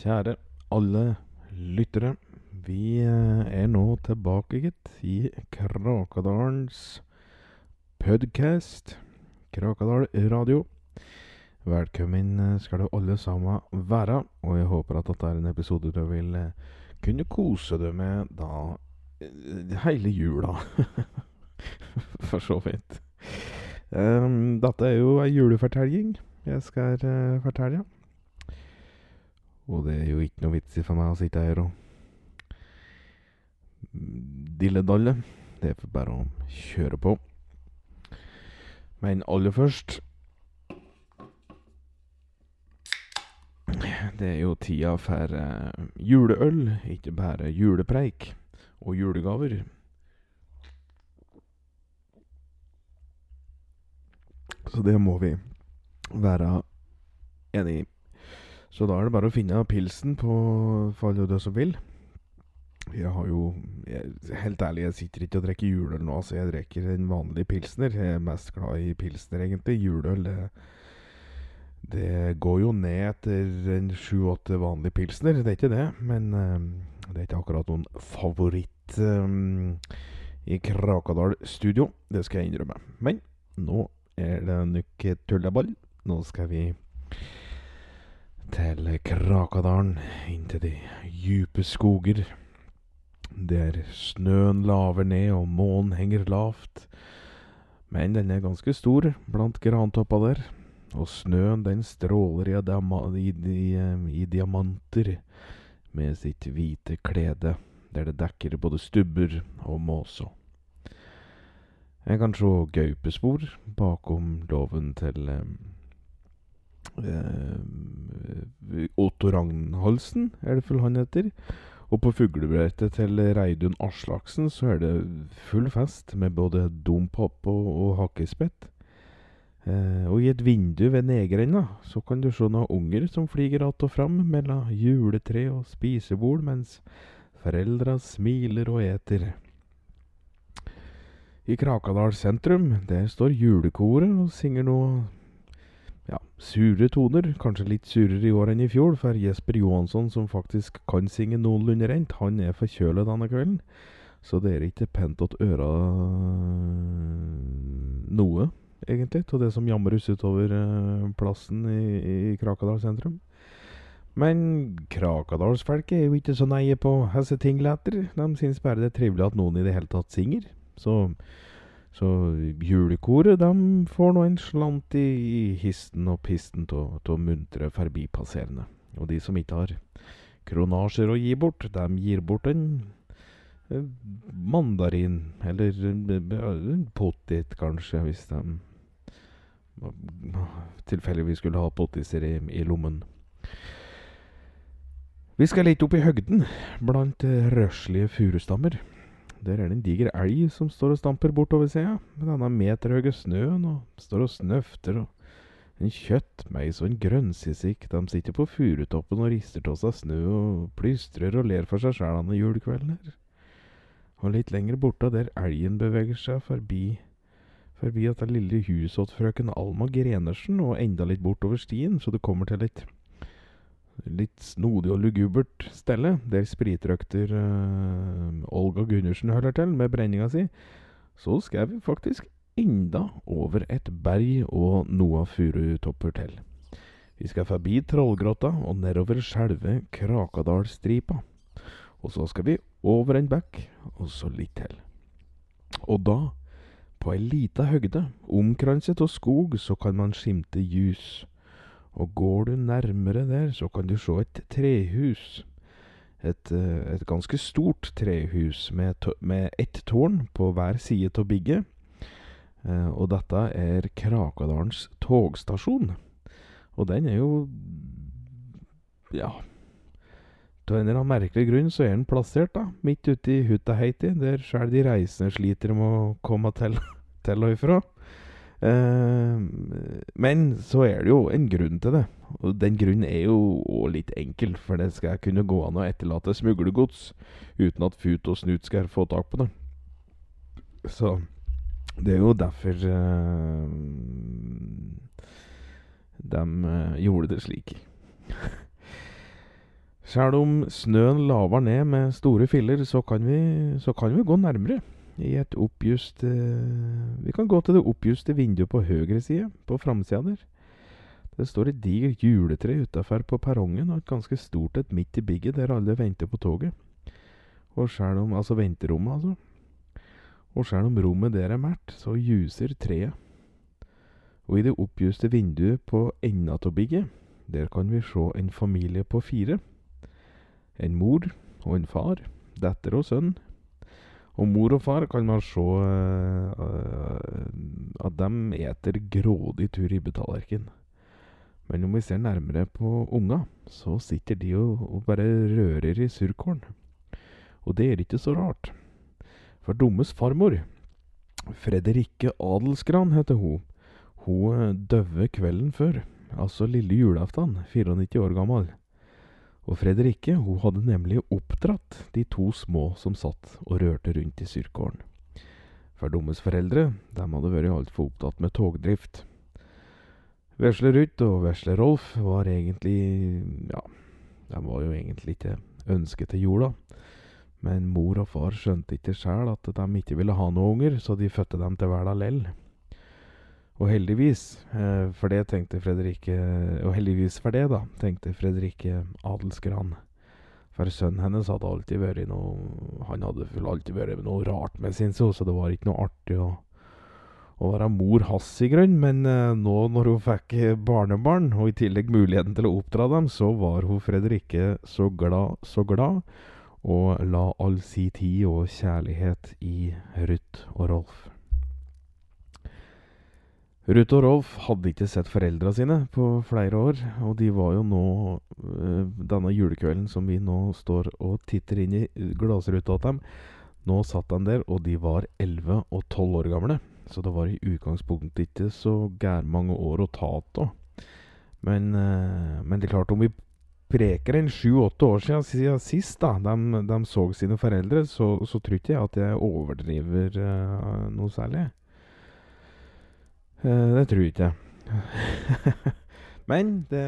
Kjære alle lyttere. Vi eh, er nå tilbake, gitt, i Krakadalens podcast. Krakadal radio. Velkommen eh, skal du alle sammen være, og jeg håper at dette er en episode du vil eh, kunne kose deg med da hele jula. For så vidt. Um, dette er jo ei julefortelling jeg skal uh, fortelle. Og det er jo ikke noe vits i for meg å sitte her og dille-dalle. Det er bare å kjøre på. Men aller først Det er jo tida for eh, juleøl, ikke bare julepreik og julegaver. Så det må vi være enig i. Så da er det bare å finne pilsen på for alle dere som vil. Jeg har jo jeg, Helt ærlig, jeg sitter ikke og drikker juleøl nå, så jeg drikker en vanlig pilsner. Jeg er mest glad i pilsner, egentlig. Juleøl, det, det går jo ned etter en sju-åtte vanlige pilsner. Det er ikke det, men um, det er ikke akkurat noen favoritt um, i Krakadal studio. Det skal jeg innrømme. Men nå er det nok tulleball. Nå skal vi til Krakadalen, inn til de djupe skoger. Der snøen laver ned og månen henger lavt. Men den er ganske stor blant grantoppa der. Og snøen den stråler i, i, i, i diamanter med sitt hvite klede, der det dekker både stubber og måser. Jeg kan se gaupespor bakom låven til eh, Otto Ragnhalsen, er det vel han heter. Og på fuglebrettet til Reidun Aslaksen så er det full fest med både dompop og, og hakkespett. Eh, og i et vindu ved nedgrenda så kan du se noen unger som flyger att og fram mellom juletre og spisebord, mens foreldra smiler og eter. I Krakadal sentrum, der står julekoret og synger noe ja, sure toner. Kanskje litt surere i år enn i fjor, for Jesper Johansson, som faktisk kan synge noenlunde rent, han er forkjøla denne kvelden. Så det er ikke pent åt øra noe egentlig, av det som jamres utover uh, plassen i, i Krakadal sentrum. Men Krakadalsfolket er jo ikke så neie på hesse ting letter. De syns bare det er trivelig at noen i det hele tatt synger. Så, så julekoret de får nå en slant i, i histen og pisten av muntre forbipasserende. Og de som ikke har kronasjer å gi bort, de gir bort en mandarin, eller en potet, kanskje, hvis de tilfeldigvis skulle ha pottiser i, i, lommen. Vi skal litt opp i høgden, blant røslige furustammer. Der er det en diger elg som står og stamper bortover sida, med denne meterhøye snøen, og står og snøfter, og en kjøttmeis og en grønnsisik, de sitter på furutoppen og rister av seg snø og plystrer og ler for seg sjæl denne julekvelden her. Og litt lenger borte, der elgen beveger seg forbi forbi dette lille huset til frøken Alma Grenersen, og enda litt bortover stien, så du kommer til et litt snodig og lugubert stelle, der spritrøkter uh, Olga Gundersen hører til med brenninga si, så skal vi faktisk enda over et berg og noe furutopper til. Vi skal forbi Trollgrotta og nedover selve Krakadalstripa. Og så skal vi over en bekk, og så litt til. Og da på ei lita høgde, omkranset av skog, så kan man skimte ljus. Og går du nærmere der, så kan du se et trehus. Et, eh, et ganske stort trehus med, med ett tårn på hver side av bygget. Eh, og dette er Krakadalens togstasjon. Og den er jo Ja. Av en eller annen merkelig grunn så er den plassert da, midt ute i Hutaheiti, der sjøl de reisende sliter med å komme til, til og ifra. Uh, men så er det jo en grunn til det. Og den grunnen er jo òg litt enkel, for det skal kunne gå an å etterlate smuglergods uten at Fut og Snut skal få tak på det. Så det er jo derfor uh, de uh, gjorde det slik. Sjøl om snøen laver ned med store filler, så kan vi, så kan vi gå nærmere. I et oppjust eh, Vi kan gå til det oppjuste vinduet på høyre side, på framsida der. Det står et digert juletre utafor på perrongen, og et ganske stort et midt i bygget, der alle venter på toget. Og sjæl om Altså venterommet, altså. Og sjæl om rommet der er mørkt, så ljuser treet. Og i det oppjuste vinduet på enda av bygget, der kan vi se en familie på fire. En mor og en far, datter og sønn. Og mor og far kan man se uh, at de eter grådig tur ribbetallerken. Men om vi ser nærmere på unga, så sitter de og, og bare rører i surkålen. Og det er ikke så rart. For Dummes farmor, Fredrikke Adelsgran heter hun, hun eh, døde kvelden før, altså lille julaften, 94 år gammel. Og Fredrikke hun hadde nemlig oppdratt de to små som satt og rørte rundt i surkålen. For Dummes foreldre de hadde vært altfor opptatt med togdrift. Vesle Ruth og Vesle Rolf var egentlig Ja, de var jo egentlig ikke ønsket til jorda. Men mor og far skjønte ikke sjæl at de ikke ville ha noen unger, så de fødte dem til verden lell. Og heldigvis eh, for det tenkte Fredrikke Og heldigvis for det, da, tenkte Fredrikke Adelsgran. For sønnen hennes hadde alltid vært noe Han hadde alltid vært noe rart med sin så det var ikke noe artig å å være mor hans i grunnen. men eh, nå når hun fikk barnebarn, og i tillegg muligheten til å oppdra dem, så var hun Fredrikke så glad, så glad, og la all si tid og kjærlighet i Ruth og Rolf. Ruth og Rolf hadde ikke sett foreldra sine på flere år, og de var jo nå eh, Denne julekvelden som vi nå står og titter inn i glassruta til dem, nå satt de der, og de var 11 og 12 år gamle. Så det var i utgangspunktet ikke så mange år å ta av. Men, eh, men, det er klart, om vi preker en sju-åtte år siden, siden sist da, de, de, så sine foreldre, så, så tror ikke jeg at jeg overdriver uh, noe særlig. Uh, det tror jeg ikke. men det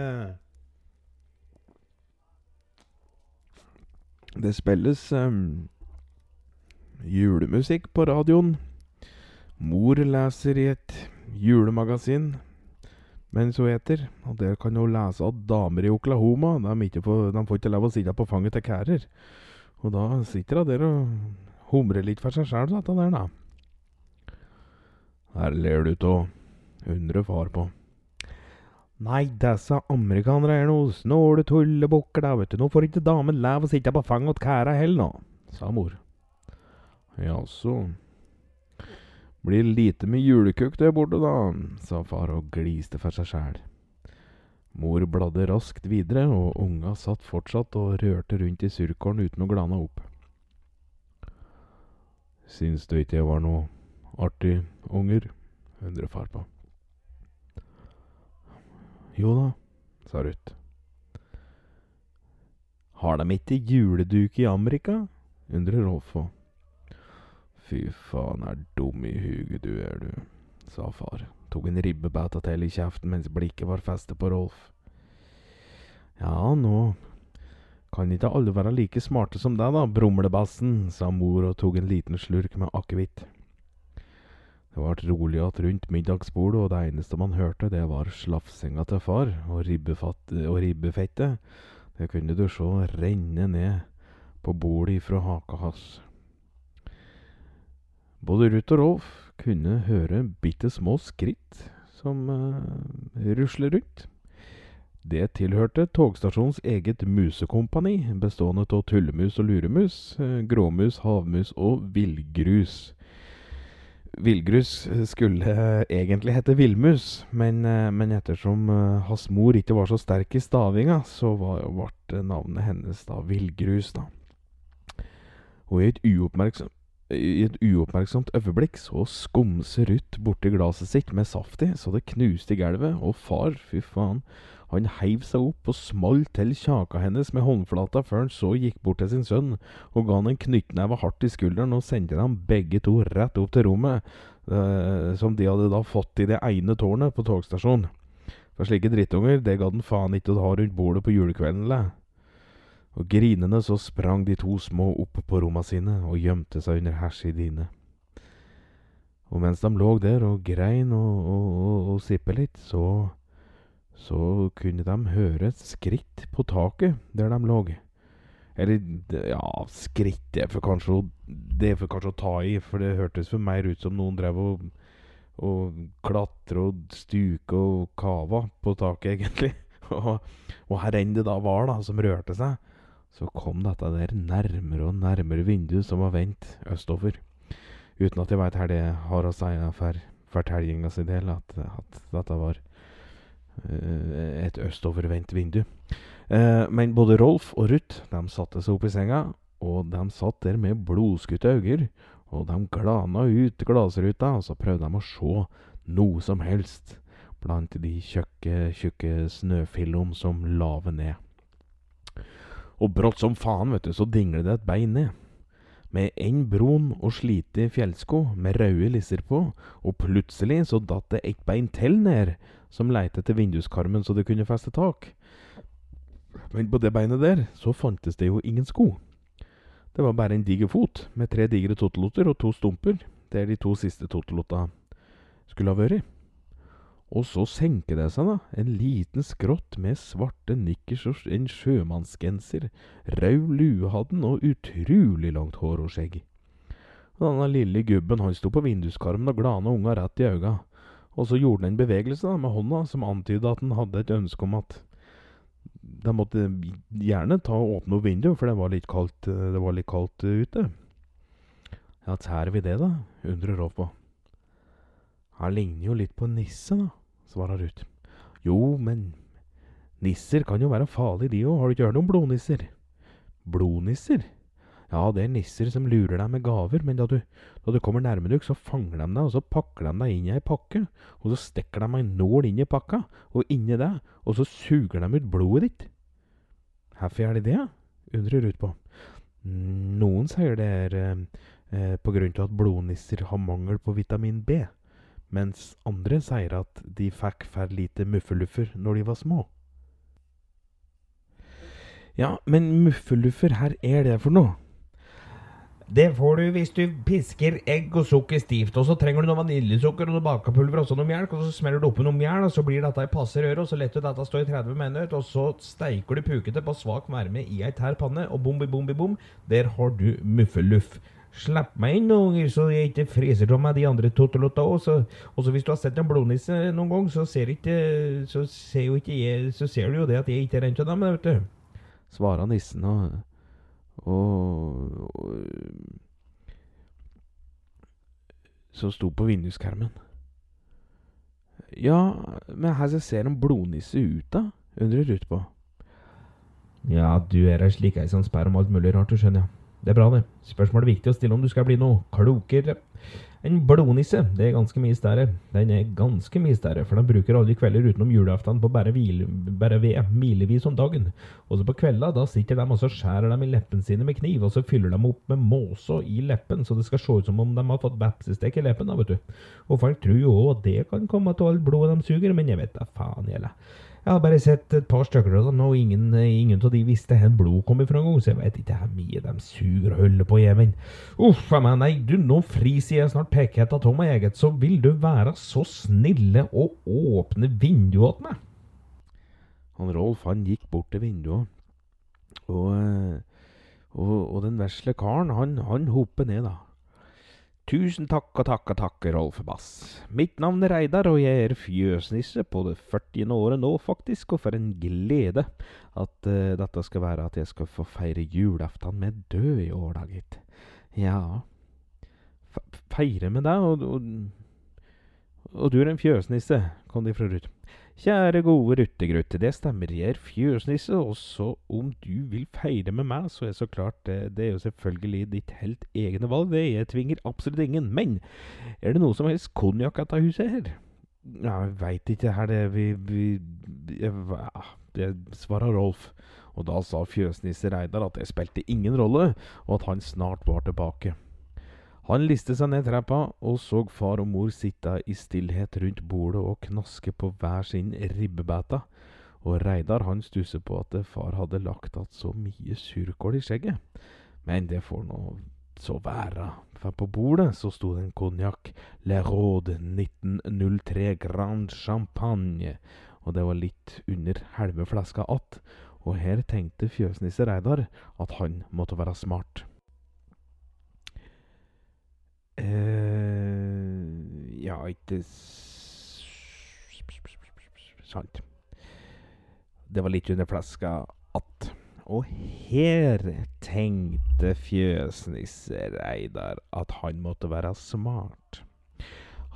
Det spilles um, julemusikk på radioen. Mor leser i et julemagasin mens hun eter, og der kan hun lese at damer i Oklahoma de, får, de får ikke lov å sitte på fanget til kærer. Og da sitter hun der og humrer litt for seg sjæl, dette der, da. Her ler du av, undrer far på. Nei, disse amerikanere er noe snåle tullebukker, da, vet du. Nå får ikke damen lov å sitte på fanget til kæra heller, nå, sa mor. Jaså. Blir lite med julekuk der borte, da, sa far og gliste for seg sjæl. Mor bladde raskt videre, og unga satt fortsatt og rørte rundt i surkålen uten å glane opp. Syns du ikke jeg var noe artig, unger? undrer far på. Jo da, sa Ruth. Har de ikke juleduk i Amerika? undrer Rolf på. Fy faen, er dum i huget du er, du, sa far. Tok en ribbebæta til i kjeften mens blikket var festet på Rolf. Ja, nå kan ikke alle være like smarte som deg, da, brumlebassen, sa mor og tok en liten slurk med akevitt. Det ble rolig igjen rundt middagsbordet, og det eneste man hørte, det var slafsinga til far, og, og ribbefettet, det kunne du se renne ned på bordet ifra haka hans. Både Ruth og Rolf kunne høre bitte små skritt som uh, rusler rundt. Det tilhørte togstasjonens eget musekompani, bestående av tullemus og luremus, uh, gråmus, havmus og villgrus. Villgrus skulle egentlig hete villmus, men, uh, men ettersom hans mor ikke var så sterk i stavinga, så ble navnet hennes da Villgrus, da. Hun er ikke uoppmerksomt i et uoppmerksomt øyeblikk så skumser Ruth borti glasset sitt med saft i, så det knuste i gulvet, og far, fy faen, han heiv seg opp og smalt til kjaka hennes med håndflata før han så gikk bort til sin sønn og ga han en knyttneve hardt i skulderen og sendte dem begge to rett opp til rommet, eh, som de hadde da fått i det ene tårnet på togstasjonen. For slike drittunger, det ga den faen ikke å ha rundt bordet på julekvelden, eller? Og grinende så sprang de to små opp på romma sine og gjemte seg under hersedine. Og mens de lå der og grein og, og, og, og sippe litt, så, så kunne de høre et skritt på taket der de lå. Eller, ja, skritt det er for kanskje, det er for kanskje å ta i, for det hørtes for mer ut som noen drev og, og klatre og stuke og kava på taket, egentlig. og, og her enn det da var, da, som rørte seg, så kom dette der nærmere og nærmere vinduet som var vendt østover. Uten at jeg veit her det har å si for fortellinga si del, at, at, dette var uh, et østovervendt vindu. Uh, men både Rolf og Ruth de satte seg opp i senga, og de satt der med blodskutte øyne. Og de glana ut glassruta, og så prøvde de å se noe som helst blant de tjukke, tjukke snøfillene som laver ned. Og brått som faen, vet du, så dingler det et bein ned. Med en brun og slite fjellsko med røde lisser på, og plutselig så datt det et bein til ned, som leite etter vinduskarmen så det kunne feste tak. Men på det beinet der så fantes det jo ingen sko. Det var bare en diger fot, med tre digre totolotter og to stumper, der de to siste totelotta skulle ha vært. Og så senker det seg, da, en liten skrått med svarte nikkers og en sjømannsgenser, rød lue og utrolig langt hår og skjegg. Og denne lille gubben han sto på vinduskarmen og glana unga rett i auga, og så gjorde han en bevegelse da, med hånda som antyda at han hadde et ønske om at de måtte gjerne ta og åpne opp vinduet, for det var litt kaldt, det var litt kaldt ute. Ja, tær vi det, da? undrer Rolf på. Han ligner jo litt på nisse, da svarer Ruth. Jo, men nisser kan jo være farlige, de òg. Har du ikke hørt om blodnisser? Blodnisser? Ja, det er nisser som lurer deg med gaver, men da du, da du kommer nærme nok, så fanger de deg, og så pakker de deg inn i ei pakke, og så stikker de ei nål inn i pakka, og inni deg, og så suger de ut blodet ditt. Hvorfor er de det, undrer Ruth på. Noen sier det er eh, eh, på grunn av at blodnisser har mangel på vitamin B mens andre sier at de fikk for lite muffeluffer når de var små. Ja, men muffeluffer, her er det for noe? Det får du hvis du pisker egg og sukker stivt. Og så trenger du noe vaniljesukker og noe bakepulver og noe melk. Og så smeller du oppi noe mel, og så blir dette i passe røre. Og så lar du dette stå i 30 minutter. Og så steiker du pukete på svak varme i ei tær panne. Og bom, bom, bom, der har du muffeluff. Slipp meg inn unger, så jeg ikke friser av meg de andre totolotta òg. Og så hvis du har sett en blodnisse noen gang, så ser, ikke, så ser, jo ikke jeg, så ser du jo det at jeg ikke er en av dem, vet du. Svarer nissen og, og, og Så sto på vinduskarmen. Ja, men her ser en blodnisse ut, da? undrer Ruth på. Ja, du er ei slik ei som sperrer om alt mulig rart, du skjønner. Ja. Det er bra, det. Spørsmålet er viktig å stille om du skal bli noe klokere. En blodnisse det er ganske mye større. Den er ganske mye større, for den bruker alle kvelder utenom julaften på bare, hvile, bare ved milevis om dagen. Og så på kvelda da sitter de og så skjærer de i leppene sine med kniv, og så fyller de opp med måse i leppen, så det skal se ut som om de har fått vepsestek i leppen. da, vet du. Og folk tror jo òg at det kan komme av alt blodet de suger, men jeg vet da faen, gjelder. Jeg har bare sett et par stykker av dem, og ingen, ingen av de visste hvor blod kom ifra engang, så jeg vet ikke hvor mye de suger og holder på, med. uff a meg, nei, du, nå friser jeg snart pekkhetta av meg, eget, så vil du være så snille å åpne vinduet til meg? Han Rolf, han gikk bort til vinduet, og, og, og den vesle karen, han, han hopper ned, da. Tusen takk og takk og takk, Rolf Bass. Mitt navn er Reidar, og jeg er fjøsnisse på det 40. året nå, faktisk, og for en glede at uh, dette skal være at jeg skal få feire julaften med død i år, da, gitt. Ja Feire med deg, og, og, og, du er en fjøsnisse, kom det fra Ruth. Kjære gode ruttegrutte, det stemmer, jeg er fjøsnisse, og så om du vil feire med meg, så er så klart det, det er jo selvfølgelig ditt helt egne valg, det, jeg tvinger absolutt ingen. Men er det noe som helst konjakk dette huset her? Ja, jeg veit ikke, her det vi, vi jeg, det svarer Rolf, og da sa fjøsnisse Reidar at det spilte ingen rolle, og at han snart var tilbake. Han liste seg ned trappa og så far og mor sitte i stillhet rundt bordet og knaske på hver sin ribbebæta, og Reidar han stusset på at far hadde lagt igjen så mye surkål i skjegget. Men det får nå så være, for på bordet så sto det en konjakk Le Rode 1903 Grand Champagne, og det var litt under halve flaska att, og her tenkte fjøsnisse Reidar at han måtte være smart. Eh Ja, ikke Sant. Det var litt under flaska att. Og her tenkte fjøsnisse Reidar at han måtte være smart.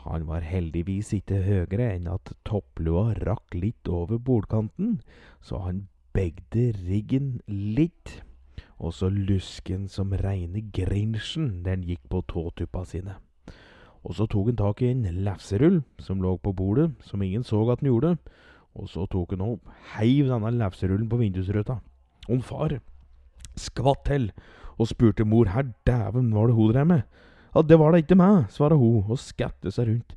Han var heldigvis ikke høyere enn at topplua rakk litt over bordkanten, så han begde riggen litt, og så lusken som reine Grinchen den gikk på tåtuppa sine. Og så tok han tak i en lefserull som lå på bordet, som ingen så at han gjorde, og så tok han og heiv denne lefserullen på vindusruta. Og far skvatt til og spurte mor her dæven var det hun drev med. Ja, det var da ikke meg, svarer hun og skatte seg rundt.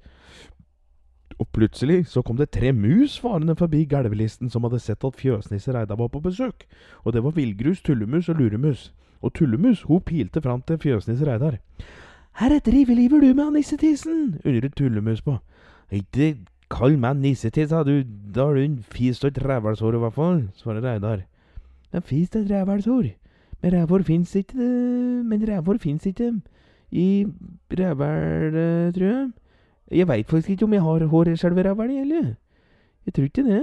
Og plutselig så kom det tre mus farende forbi gelvelisten som hadde sett at fjøsnisse Reidar var på besøk, og det var villgrus, tullemus og luremus. Og tullemus hun pilte fram til fjøsnisse Reidar. Herre driveliver du med, nissetissen? undret tullemus på. Ikke kall meg nissetiss, da, da har du en fis og et rævelsår i hvert fall, svarer Reidar. En fis og et rævelsår? Men rævhår fins ikke, men rævhår fins ikke i rævhæl, tror jeg. Jeg veit faktisk ikke om jeg har hår i selve rævelen, eller? Jeg tror ikke det.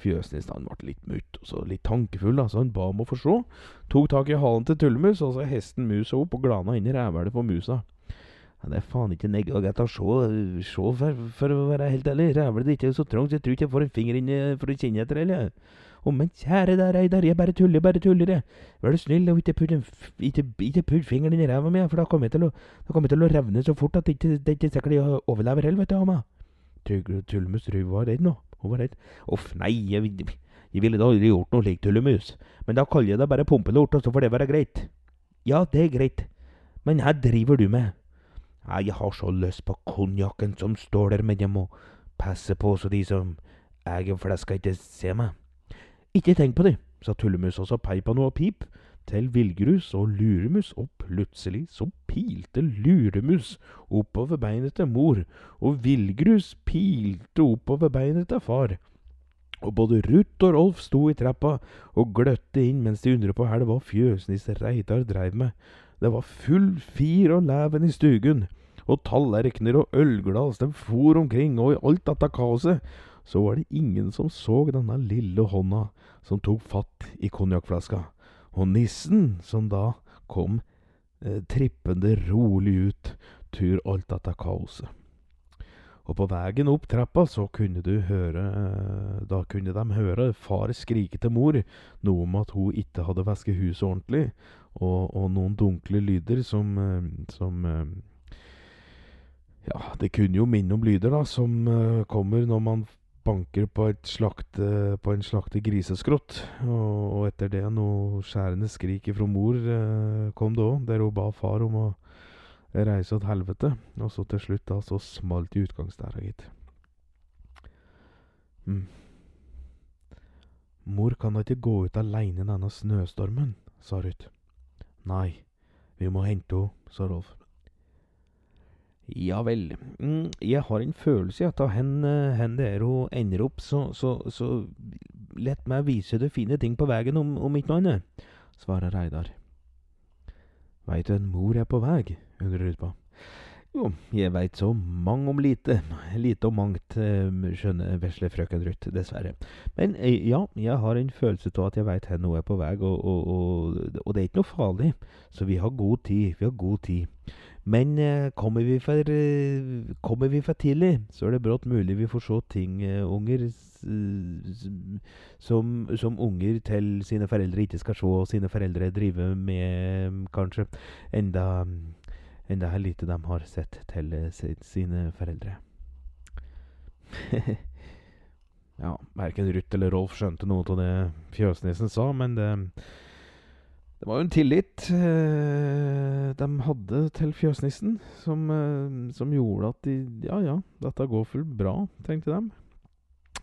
Fjøsnissen ble litt mutt og så litt tankefull, så han ba om å få se. Tok tak i halen til tullemus, og så hesten musa opp og glana inn i rævhælet på musa. Det er faen ikke negagett å se, se for, for, å være helt ærlig. Rævhølet er ikke så trangt, jeg tror ikke jeg får en finger inn for å kjenne etter, eller? Å, men kjære deg, Reidar, jeg bare tuller, bare tuller, jeg. Vær så snill og ikke putt, fingeren inn i ræva mi, for da kommer jeg til å, jeg til å revne så fort at det ikke, det ikke sikkert jeg overlever heller, vet du, Amma. Tullemus var redd nå. Hun var redd. Uff, nei, jeg, jeg ville da aldri gjort noe slikt, Tullemus. Men da kaller jeg deg bare Pumpelort, og så får det være greit. Ja, det er greit. Men hva driver du med? Jeg har så lyst på konjakken som står der, men jeg må passe på så de som eier flaska ikke ser meg. Ikke tenk på det, sa Tullemus, og så peip han noe pip til Villgrus og Luremus, og plutselig så pilte Luremus oppover beinet til mor, og Villgrus pilte oppover beinet til far. Og både Ruth og Rolf sto i trappa og gløtte inn mens de undret på hva det var fjøsnisse Reidar dreiv med. Det var full fir og leven i stugen, og tallerkener og ølglass de for omkring, og i alt dette kaoset så var det ingen som så denne lille hånda som tok fatt i konjakkflaska, og nissen som da kom eh, trippende rolig ut tur alt dette kaoset. Og på veien opp trappa så kunne du høre eh, Da kunne de høre far skrike til mor noe om at hun ikke hadde vasket huset ordentlig, og, og noen dunkle lyder som, eh, som eh, Ja, det kunne jo minne om lyder da, som kommer når man banker på, slakte, på en slakte griseskrott. Og, og etter det noe skjærende skrik fra mor eh, kom det òg, der hun ba far om å reise til helvete. Og så til slutt da, så smalt i utgangsdæra, gitt. Mm. Mor kan da ikke gå ut aleine denne snøstormen, sa Ruth. Nei, vi må hente henne, sa Rolf. Ja vel. Mm, jeg har en følelse av at hen, hen det er hun ender opp, så, så, så lett meg vise deg fine ting på veien om, om ikke noe annet, svarer Reidar. Veit du en mor er på vei? undrer på. Jo, jeg veit så mang om lite. Lite om mangt, skjønner vesle frøken Ruth, dessverre. Men ja, jeg har en følelse av at jeg veit hvor noe er på vei, og, og, og, og det er ikke noe farlig. Så vi har god tid. Vi har god tid. Men eh, kommer, vi for, eh, kommer vi for tidlig, så er det brått mulig vi får se ting, eh, unger, som, som, unger til sine foreldre ikke skal se, og sine foreldre drive med, kanskje. Enda, enda lite de har sett til sine foreldre. ja, verken Ruth eller Rolf skjønte noe av det Fjøsnesen sa, men det det var jo en tillit eh, de hadde til fjøsnissen, som, eh, som, gjorde at de Ja, ja, dette går fullt bra, tenkte de.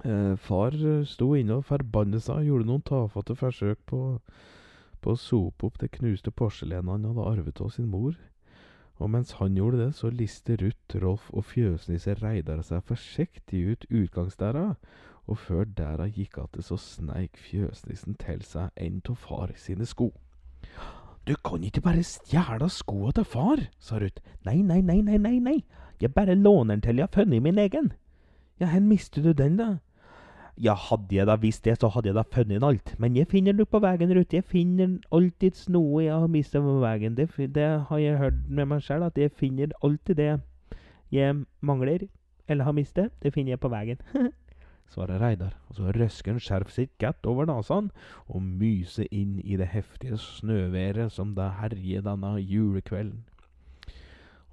Eh, far eh, sto inne og forbannet seg og gjorde noen tafatte forsøk på, på å sope opp det knuste porselenet han hadde arvet av sin mor. Og mens han gjorde det, så liste Ruth, Rolf og fjøsnisse Reidar seg forsiktig ut utgangsdæra, og før dæra gikk att, så sneik fjøsnissen til seg en av far sine sko. Du kan ikke bare stjele skoa til far, sa Ruth. Nei, nei, nei, nei, nei, nei, jeg bare låner den til jeg har funnet min egen. Ja, hen mister du den, da? Ja, hadde jeg da visst det, så hadde jeg da funnet alt. Men jeg finner den på veien, Ruth. Jeg finner alltid noe jeg har mistet på veien. Det, det har jeg hørt med meg selv, at jeg finner alltid det jeg mangler eller har mistet. Det finner jeg på veien. svarer Reidar, og så røsker han skjerfet sitt godt over nesen og myser inn i det heftige snøværet som da herjer denne julekvelden.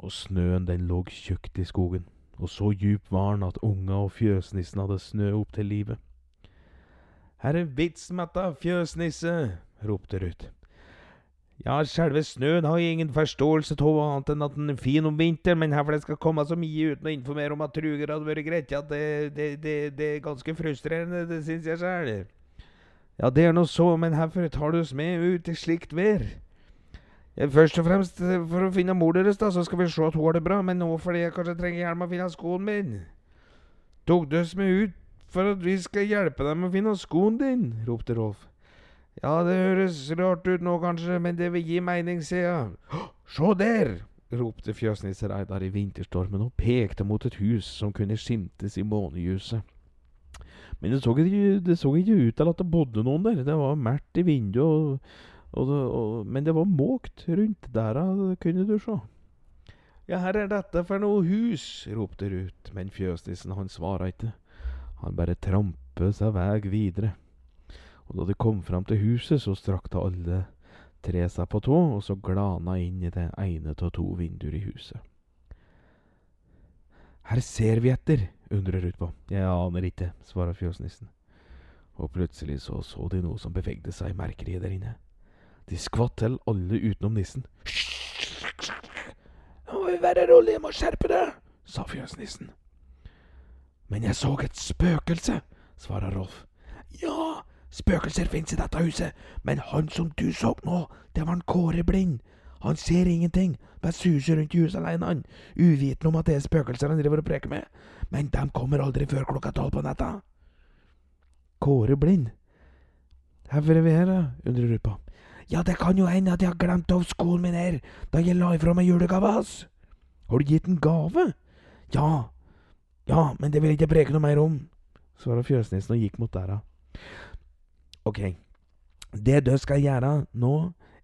Og snøen den lå tjukt i skogen og så djup var den at unga og fjøsnissen hadde snø opp til livet. Her er vits vitsmetta, fjøsnisse, ropte Ruth. Ja, selve snøen har jeg ingen forståelse av annet enn at den er fin om vinteren, men herfor det skal komme så mye uten å informere om at truger hadde vært greit, ja, det, det, det, det er ganske frustrerende, det syns jeg sjøl. Ja, det er nå så, men herfor tar du oss med ut i slikt vær? Først og fremst eh, for å finne mor deres, da, så skal vi se at hun har det bra, men nå fordi jeg kanskje trenger hjelp med å finne skoen min. Tok du meg ut for at vi skal hjelpe deg med å finne skoen din? ropte Rolf. Ja, det høres rart ut nå, kanskje, men det vil gi mening, sier jeg. Se der! ropte fjøsnisse Reidar i vinterstormen og pekte mot et hus som kunne skimtes i månelyset. Men det så, ikke, det så ikke ut til at det bodde noen der. Det var mørkt i vinduet, og, og, og, men det var måkt rundt der, kunne du se. Ja, her er dette for noe hus, ropte Ruth, men fjøsnissen han svara ikke. Han bare trampet seg vei videre og da de kom fram til huset, så strakte alle tre seg på tå, og så glana inn i det ene av to vinduer i huset. Her ser vi etter, undrer Ruth på. Jeg aner ikke, svarer fjøsnissen. Og plutselig så så de noe som bevegde seg i merkeriet der inne. De skvatt til, alle utenom nissen. Nå må vi være rolige, må skjerpe deg, sa fjøsnissen. Men jeg så et spøkelse, svarer Rolf. Ja, Spøkelser fins i dette huset, men han som du så nå, det var en Kåre Blind. Han ser ingenting, bare suser rundt i huset alene, han, uvitende om at det er spøkelser han driver og preker med. Men de kommer aldri før klokka tolv på natta. Kåre Blind? Hvorfor er vi her, da? undrer du på. Ja, det kan jo hende at jeg har glemt av skoen min her da jeg la ifra meg julegava hans. Har du gitt en gave? Ja. Ja, men det vil jeg ikke preke noe mer om, svarer fjøsnissen og gikk mot døra. Ok, det du skal gjøre nå,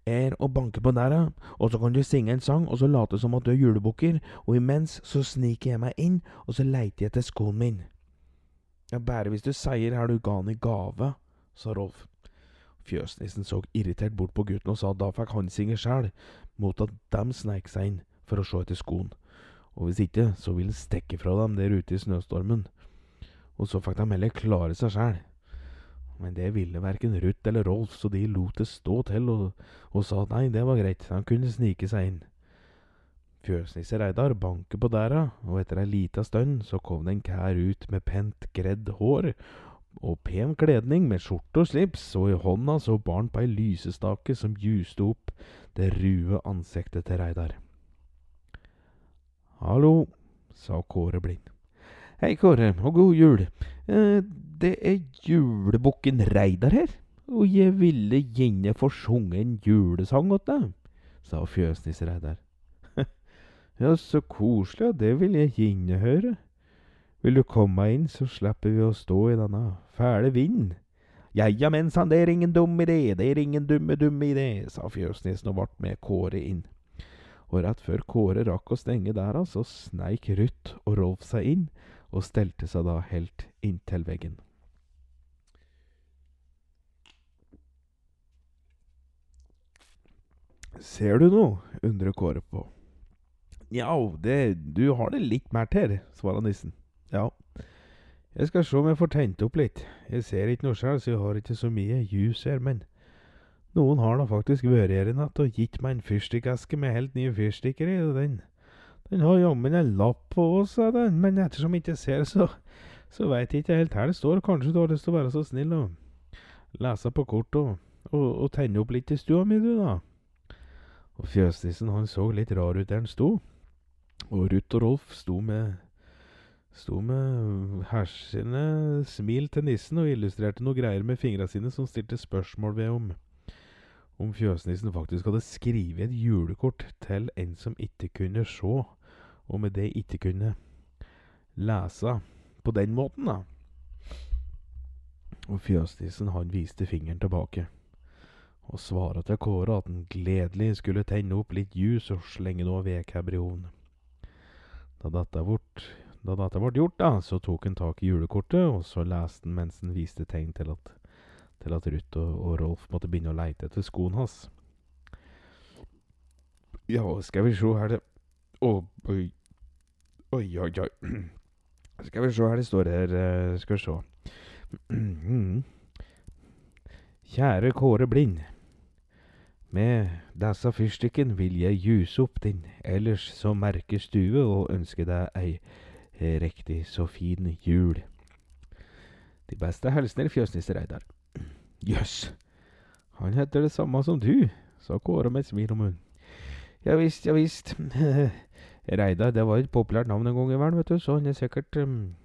er å banke på døra, og så kan du synge en sang, og så late som at du er julebukker, og imens så sniker jeg meg inn, og så leiter jeg etter skoen min. Ja, bare hvis du sier her du ga han i gave, sa Rolf. Fjøsnissen så irritert bort på gutten og sa da fikk han synge sjæl, mot at dem sneik seg inn for å se etter skoen. Og hvis ikke, så ville han stikke fra dem der ute i snøstormen. Og så fikk de heller klare seg sjæl. Men det ville verken Ruth eller Rolf, så de lot det stå til og, og sa nei, det var greit, han kunne snike seg inn. Fjøsnisse Reidar banker på dæra, og etter ei lita stund så kom det en kær ut med pent gredd hår og pen kledning med skjorte og slips, og i hånda så barn på ei lysestake som juste opp det rue ansiktet til Reidar. Hallo, sa Kåre blind. Hei, Kåre, og god jul. Eh, det er julebukken Reidar her, og jeg ville gjerne få sunget en julesang åt deg, sa fjøsnisse Reidar. ja, så koselig, det vil jeg gjerne høre. Vil du komme inn, så slipper vi å stå i denne fæle vinden. Ja, ja, men sann, det er ingen dum idé, det er ingen dumme, dumme idé, sa fjøsnissen og ble med Kåre inn. Og rett før Kåre rakk å stenge der, så sneik Ruth og Rolf seg inn, og stelte seg da helt inntil veggen. Ser du noe? undrer Kåre på. Nja, du har det litt mer til, svarer nissen. Ja, jeg skal se om jeg får tent opp litt. Jeg ser ikke noe sjøl, så jeg har ikke så mye ljus her, men noen har da faktisk vært her i natt og gitt meg en fyrstikkeske med helt nye fyrstikker i, og den den har jammen en lapp på, sa den, men ettersom jeg ikke ser, så, så veit jeg ikke helt her det står. Kanskje du har lyst til å være så snill og lese på kort og, og, og tenne opp litt i stua mi, du, da. Og fjøsnissen han så litt rar ut der han sto. Og Ruth og Rolf sto med Sto med hersende smil til nissen og illustrerte noe greier med fingra sine som stilte spørsmål ved om om fjøsnissen faktisk hadde skrevet et julekort til en som ikke kunne se, og med det ikke kunne lese på den måten, da. Og fjøsnissen han viste fingeren tilbake, og svara til Kåre at han gledelig skulle tenne opp litt ljus og slenge noe vedkabber i ovnen. Da dette ble da dette ble gjort, da, så tok han tak i julekortet, og så leste han mens han viste tegn til at, til at Ruth og, og, Rolf måtte begynne å leite etter skoen hans. Ja, skal vi se her det Å, oi. Oi, oi, oi. Skal vi se her det står her. eh, Skal vi se. Kjære Kåre Blind. Med disse fyrstikken vil jeg ljuse opp din ellers så merke stue og ønske deg ei riktig så fin jul. De beste hilsener Fjøsnisse Reidar. Jøss, han heter det samme som du, sa Kåre med et smil om munnen. Ja visst, ja visst. Reidar, det var et populært navn en gang i verden, vet du, så han er sikkert um.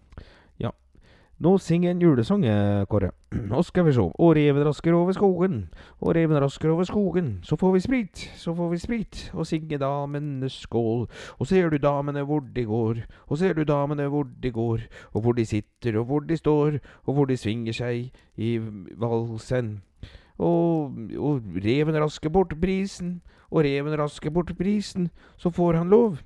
Nå synger en julesang, eh, Kåre. Nå skal vi se. Og reven rasker over skogen, og reven rasker over skogen. Så får vi sprit, så får vi sprit, og synge damene skål. Og ser du damene hvor de går, og ser du damene hvor de går, og hvor de sitter, og hvor de står, og hvor de svinger seg i valsen. Og, og reven rasker bort prisen, og reven rasker bort prisen, så får han lov,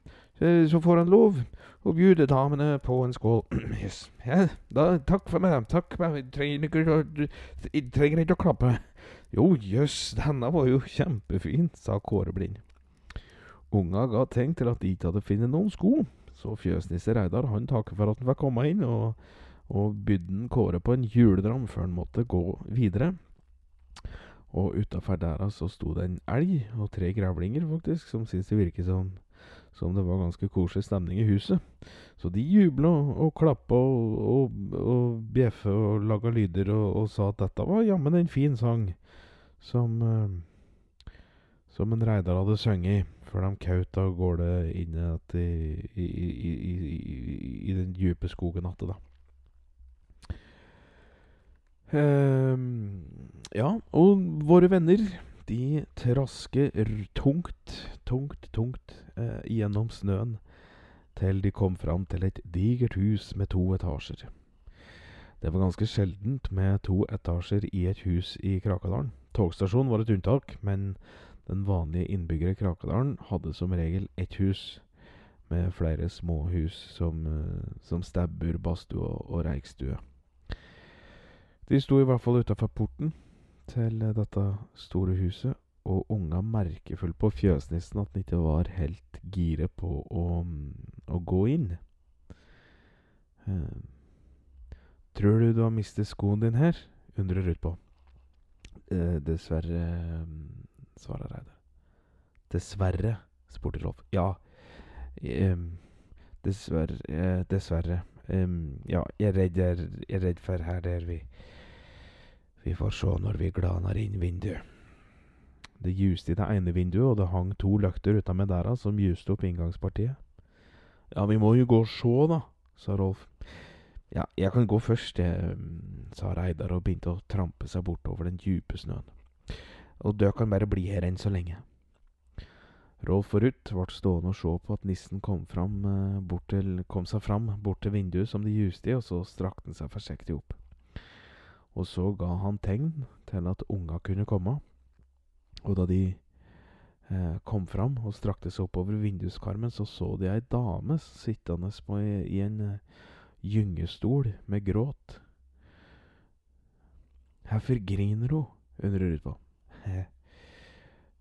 så får han lov å bjude damene på en skål. Yes. Ja, da, takk for meg, takk for meg, jeg trenger ikke, å- trenger ikke å klappe. Jo, jøss, denne var jo kjempefin, sa Kåre Blind. Unga ga tegn til at de ikke hadde funnet noen sko, så fjøsnisse Reidar han takker for at han fikk komme inn, og, og bydde Kåre på en juledram før han måtte gå videre. Og utafor der så sto det en elg og tre grevlinger, faktisk, som syntes det virket som, som det var ganske koselig stemning i huset. Så de jubla og, klappa og, og, og bjeffa og laga lyder og, og sa at dette var jammen en fin sang som eh, som en Reidar hadde sunget før de kaut av gårde inn i, i, i, i, den dype skogen atte, da. Ehm, ja, og våre venner, de trasker tungt, tungt, tungt eh, gjennom snøen til de kom fram til et digert hus med to etasjer. Det var ganske sjeldent med to etasjer i et hus i Krakadalen. Togstasjonen var et unntak, men den vanlige innbygger i Krakadalen hadde som regel ett hus med flere små hus som, eh, som stabbur, badstue og, og reikstue. De sto i hvert fall utafor porten til eh, dette store huset, og unga merkefull på fjøsnissen at han ikke var helt gire på å, mm, å gå inn. Eh, tror du du har mistet skoen din her? undrer Ruth på. Eh, dessverre, mm, svarer Reidar. Dessverre, spurte Rolf. Ja, em, dessverre, dessverre. Um, ja, jeg er redd, jeg er redd for her der vi Vi får se når vi glaner inn vinduet. Det juste i det ene vinduet, og det hang to løkter utamed dera som juste opp inngangspartiet. Ja, vi må jo gå og se, da, sa Rolf. Ja, jeg kan gå først, jeg, mm, sa Reidar og begynte å trampe seg bortover den dype snøen. Og dere kan bare bli her enn så lenge. Rolf og Ruth ble stående og se på at nissen kom, fram, eh, til, kom seg fram bort til vinduet som de juste i, og så strakte han seg forsiktig opp. Og så ga han tegn til at unga kunne komme, og da de eh, kom fram og strakte seg oppover vinduskarmen, så så de ei dame sittende på i, i en uh, gyngestol med gråt. Hvorfor griner hun? undrer på.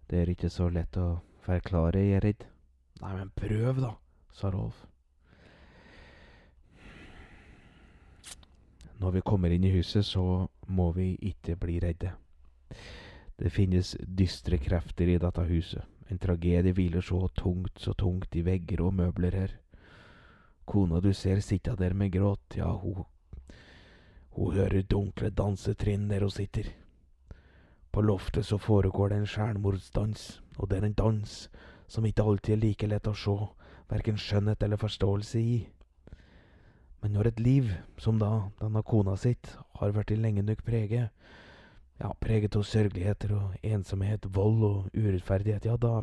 Det er ikke så lett å forklare, jeg er redd. Nei, men prøv, da, sa Rolf. Når vi kommer inn i huset, så må vi ikke bli redde. Det finnes dystre krefter i dette huset. En tragedie hviler så tungt, så tungt i vegger og møbler her. Kona du ser sitte der med gråt, ja, hun, Hun hører dunkle dansetrinn der hun sitter. På loftet så foregår det en skjærmordsdans, og det er en dans som ikke alltid er like lett å se, verken skjønnhet eller forståelse i. Men når et liv, som da denne kona sitt, har vært i lenge nok preget, ja, preget av sørgeligheter og ensomhet, vold og urettferdighet, ja, da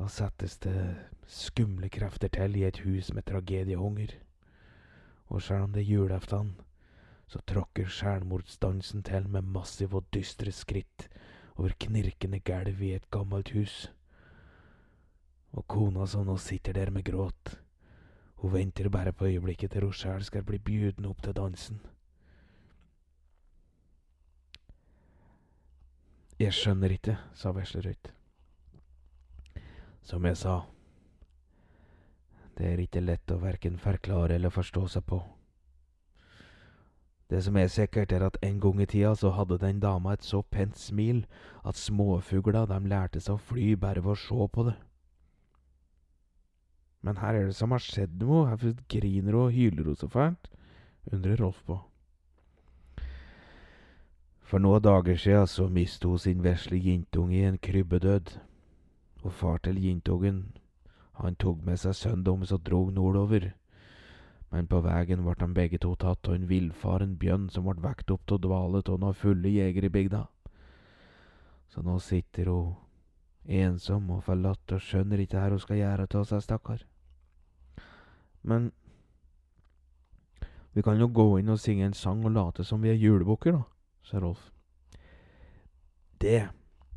da settes det skumle krefter til i et hus med tragediehunger. Og selv om det er julaften, så tråkker selvmordsdansen til med massive og dystre skritt over knirkende gulv i et gammelt hus. Og kona som nå sitter der med gråt, hun venter bare på øyeblikket der hun sjæl skal bli bjuden opp til dansen. Jeg skjønner ikke, sa Veslerød. Som jeg sa, det er ikke lett å verken forklare eller forstå seg på. Det som er sikkert, er at en gang i tida så hadde den dama et så pent smil at småfugler de lærte seg å fly bare ved å se på det. Men her er det som har skjedd noe, hvorfor griner hun og hyler hun så fælt? undrer Rolf på. For noen dager siden så mistet hun sin vesle jentunge i en krybbedød, og far til jentungen, han tok med seg sønnen og drog nordover men på veien ble de begge to tatt av en villfaren bjørn som ble vekt opp av dvale av noen fulle jegere i bygda. Så nå sitter hun ensom og forlatt og skjønner ikke hva hun skal gjøre av seg, stakkar. Men vi kan jo gå inn og synge en sang og late som vi er julebukker, da, sa Rolf. Det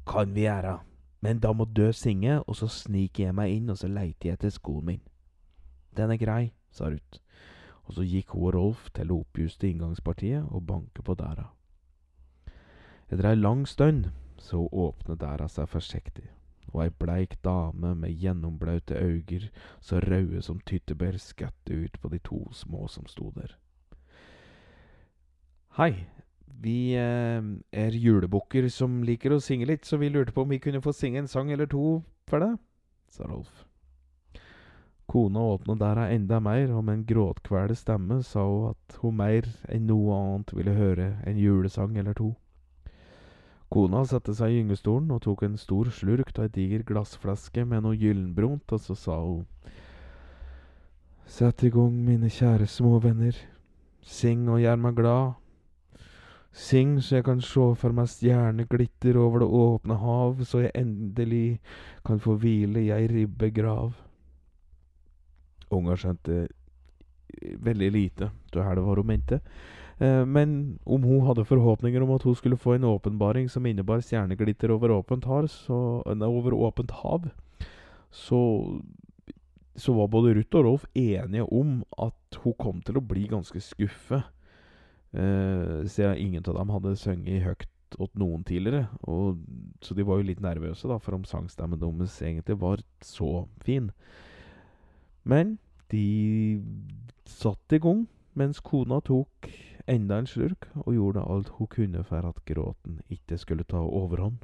kan vi gjøre, men da må Dø synge, og så sniker jeg meg inn, og så leiter jeg etter skoen min. Den er grei, sa Ruth, og så gikk hun og Rolf til det oppjuste inngangspartiet og banket på døra. Etter ei lang stund så åpnet døra seg forsiktig, og ei bleik dame med gjennomblaute øyne så røde som tyttebær skvatt ut på de to små som sto der. Hei, vi eh, er julebukker som liker å synge litt, så vi lurte på om vi kunne få synge en sang eller to for deg, sa Rolf. Kona åpna døra enda mer, og med en gråtkvelde stemme sa hun at hun mer enn noe annet ville høre en julesang eller to. Kona satte seg i gyngestolen og tok en stor slurk av ei diger glassflaske med noe gyllenbrunt, og så sa hun Sett i gang, mine kjære små venner. Syng og gjør meg glad. Syng så jeg kan se for meg stjerneglitter over det åpne hav, så jeg endelig kan få hvile i ei ribbegrav. Unga skjønte veldig lite av hva var hun mente. Eh, men om hun hadde forhåpninger om at hun skulle få en åpenbaring som innebar stjerneglitter over åpent, hav, så, over åpent hav, så, så var både Ruth og Rolf enige om at hun kom til å bli ganske skuffet. Eh, siden ingen av dem hadde sunget høyt åt noen tidligere. Og, så de var jo litt nervøse da, for om sangstemmen deres egentlig var så fin. Men de satt i gang mens kona tok enda en slurk og gjorde alt hun kunne for at gråten ikke skulle ta overhånd.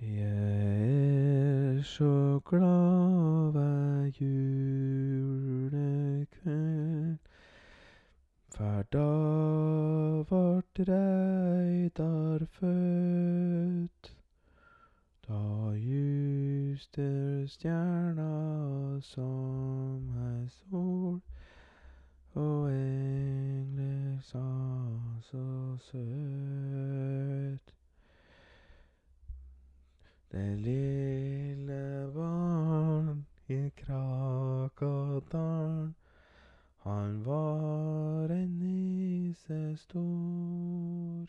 Jeg så glad hver julekveld, for da vart Reidar født. Da juster stjerna som ei sol, og engler sa så søt. Det lille barn i Krakadalen, han var en nisse stor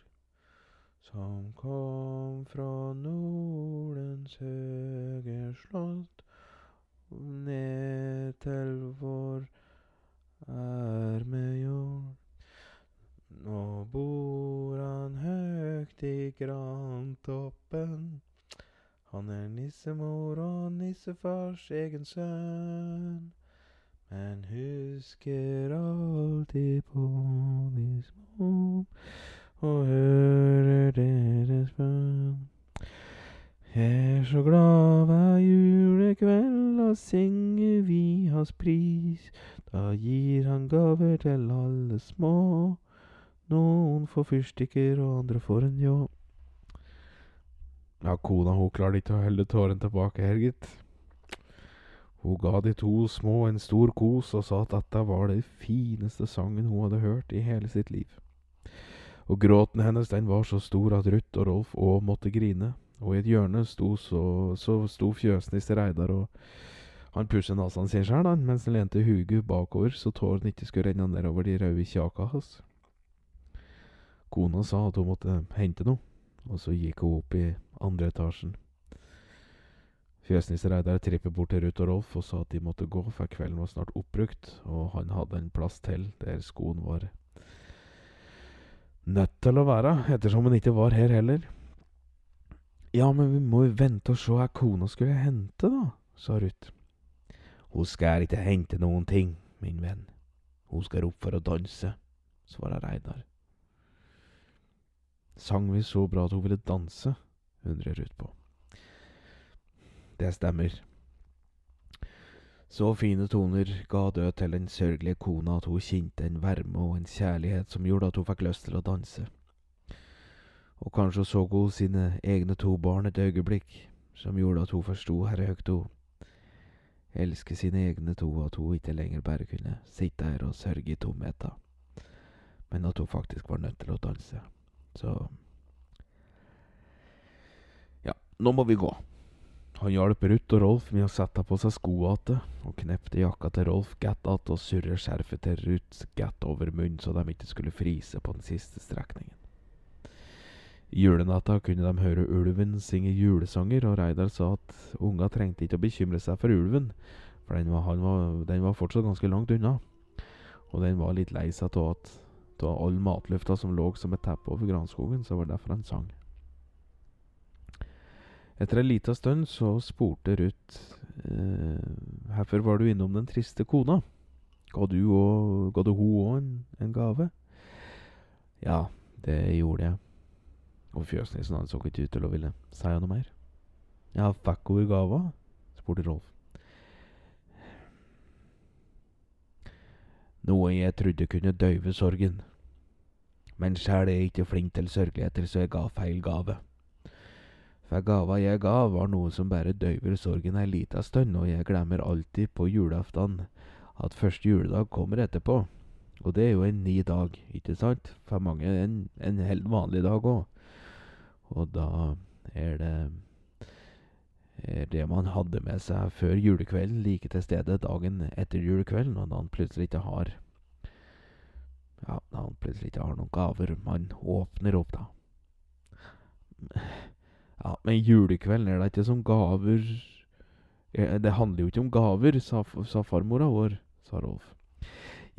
som kom fra Nordens høge slott ned til vår ermejord. Nå bor han høgt i grantoppen. Han er nissemor og nissefars egen sønn. Men husker alltid på nissemor og hører deres bønn. Er så glad hver julekveld, da synger vi hans pris. Da gir han gaver til alle små. Noen får fyrstikker, og andre får en ljå. Ja, kona hun klarte ikke å holde tårene tilbake her, gitt. Hun ga de to små en stor kos og sa at dette var den fineste sangen hun hadde hørt i hele sitt liv. Og gråten hennes den var så stor at Ruth og Rolf òg måtte grine, og i et hjørne sto så, så sto fjøsnisse Reidar og han pusset nesen sin sjøl, mens han lente huget bakover så tårene ikke skulle renne nedover de røde kjaka hans. Kona sa at hun måtte hente noe, og så gikk hun opp i andre etasjen. Fjøsnisse Reidar trippet bort til Ruth og Rolf og sa at de måtte gå, for kvelden var snart oppbrukt, og han hadde en plass til der skoen var nødt til å være, ettersom hun ikke var her heller. Ja, men vi må jo vente og se hva kona skulle hente, da, sa Ruth. Hun skal ikke hente noen ting, min venn. Hun skal opp for å danse, svarer Reidar. Sang vi så bra at hun ville danse, undrer Ruth på. Det stemmer. Så fine toner ga død til den sørgelige kona at hun kjente en varme og en kjærlighet som gjorde at hun fikk lyst til å danse. Og kanskje så hun sine egne to barn et øyeblikk, som gjorde at hun forsto her høgt hun elsker sine egne to, at hun ikke lenger bare kunne sitte her og sørge i tomheten, men at hun faktisk var nødt til å danse. Så nå må vi gå. Han hjalp Ruth og Rolf med å sette på seg skoa igjen, og knepte jakka til Rolf godt att og surre skjerfet til Ruth godt over munnen så de ikke skulle frise på den siste strekningen. I julenatta kunne de høre ulven synge julesanger, og Reidar sa at unga trengte ikke å bekymre seg for ulven, for den var, var, den var fortsatt ganske langt unna, og den var litt lei seg av all matlufta som lå som et teppe over granskogen, så var det derfor han sang. Etter ei lita stund så spurte Ruth eh, Hvorfor var du innom den triste kona? Ga du, og, ga du hun òg en, en, gave? Ja, det gjorde jeg. Og fjøsnissen han så ikke ut til å ville si noe mer. Ja, fikk hun gava? spurte Rolf. Noe jeg trodde kunne døyve sorgen. Men sjæl er jeg ikke flink til sørgeligheter, så jeg ga feil gave. For gava jeg ga, var noe som bare døyver sorgen ei lita stund, og jeg glemmer alltid på julaften at første juledag kommer etterpå. Og det er jo en ny dag, ikke sant? For mange en, en helt vanlig dag òg. Og da er det er det man hadde med seg før julekvelden, like til stede dagen etter julekvelden, og da han plutselig ikke har Ja, da han plutselig ikke har noen gaver man åpner opp, da. Ja, men julekvelden er da ikke som gaver Det handler jo ikke om gaver, sa, sa farmora vår, sa Rolf.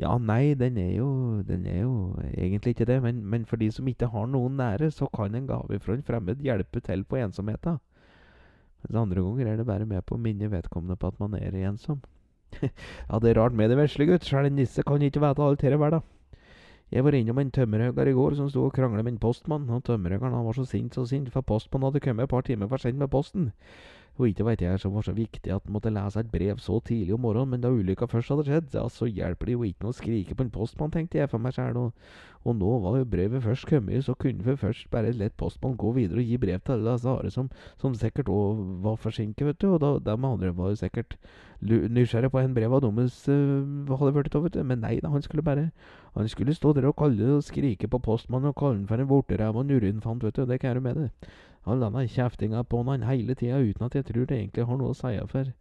Ja, nei, den er jo, den er jo egentlig ikke det, men, men, for de som ikke har noen nære, så kan en gave fra en fremmed hjelpe til på ensomheten. Mens andre ganger er det bare med på å minne vedkommende på at man er ensom. ja, det er rart med det vesle, gutt, sjøl en nisse kan ikke vite alt dette verda. Jeg var innom en tømmerhugger i går som sto og krangla med en postmann, og tømmerhuggeren var så sint så sint, for postmannen hadde kommet et par timer for sent med posten. Og ikke veit jeg som var så viktig at en måtte lese et brev så tidlig om morgenen, men da ulykka først hadde skjedd, ja, så hjelper det jo ikke noe å skrike på en postmann, tenkte jeg for meg sjæl, og, og, nå var jo brevet først kommet, så kunne vi først bare lett postmann gå videre og gi brev til alle disse andre som, som sikkert òg var forsinket, vet du, og da, de andre var jo sikkert nysgjerrig på en brev av deres uh, hadde blitt av, vet du, men nei da, han skulle bare han skulle stå der og kalle og skrike på postmannen og kalle han for en vorteræv og en urinfant, vet du, det kan jeg med det. Han denne kjeftinga på han hele tida uten at jeg tror det egentlig har noe å si for,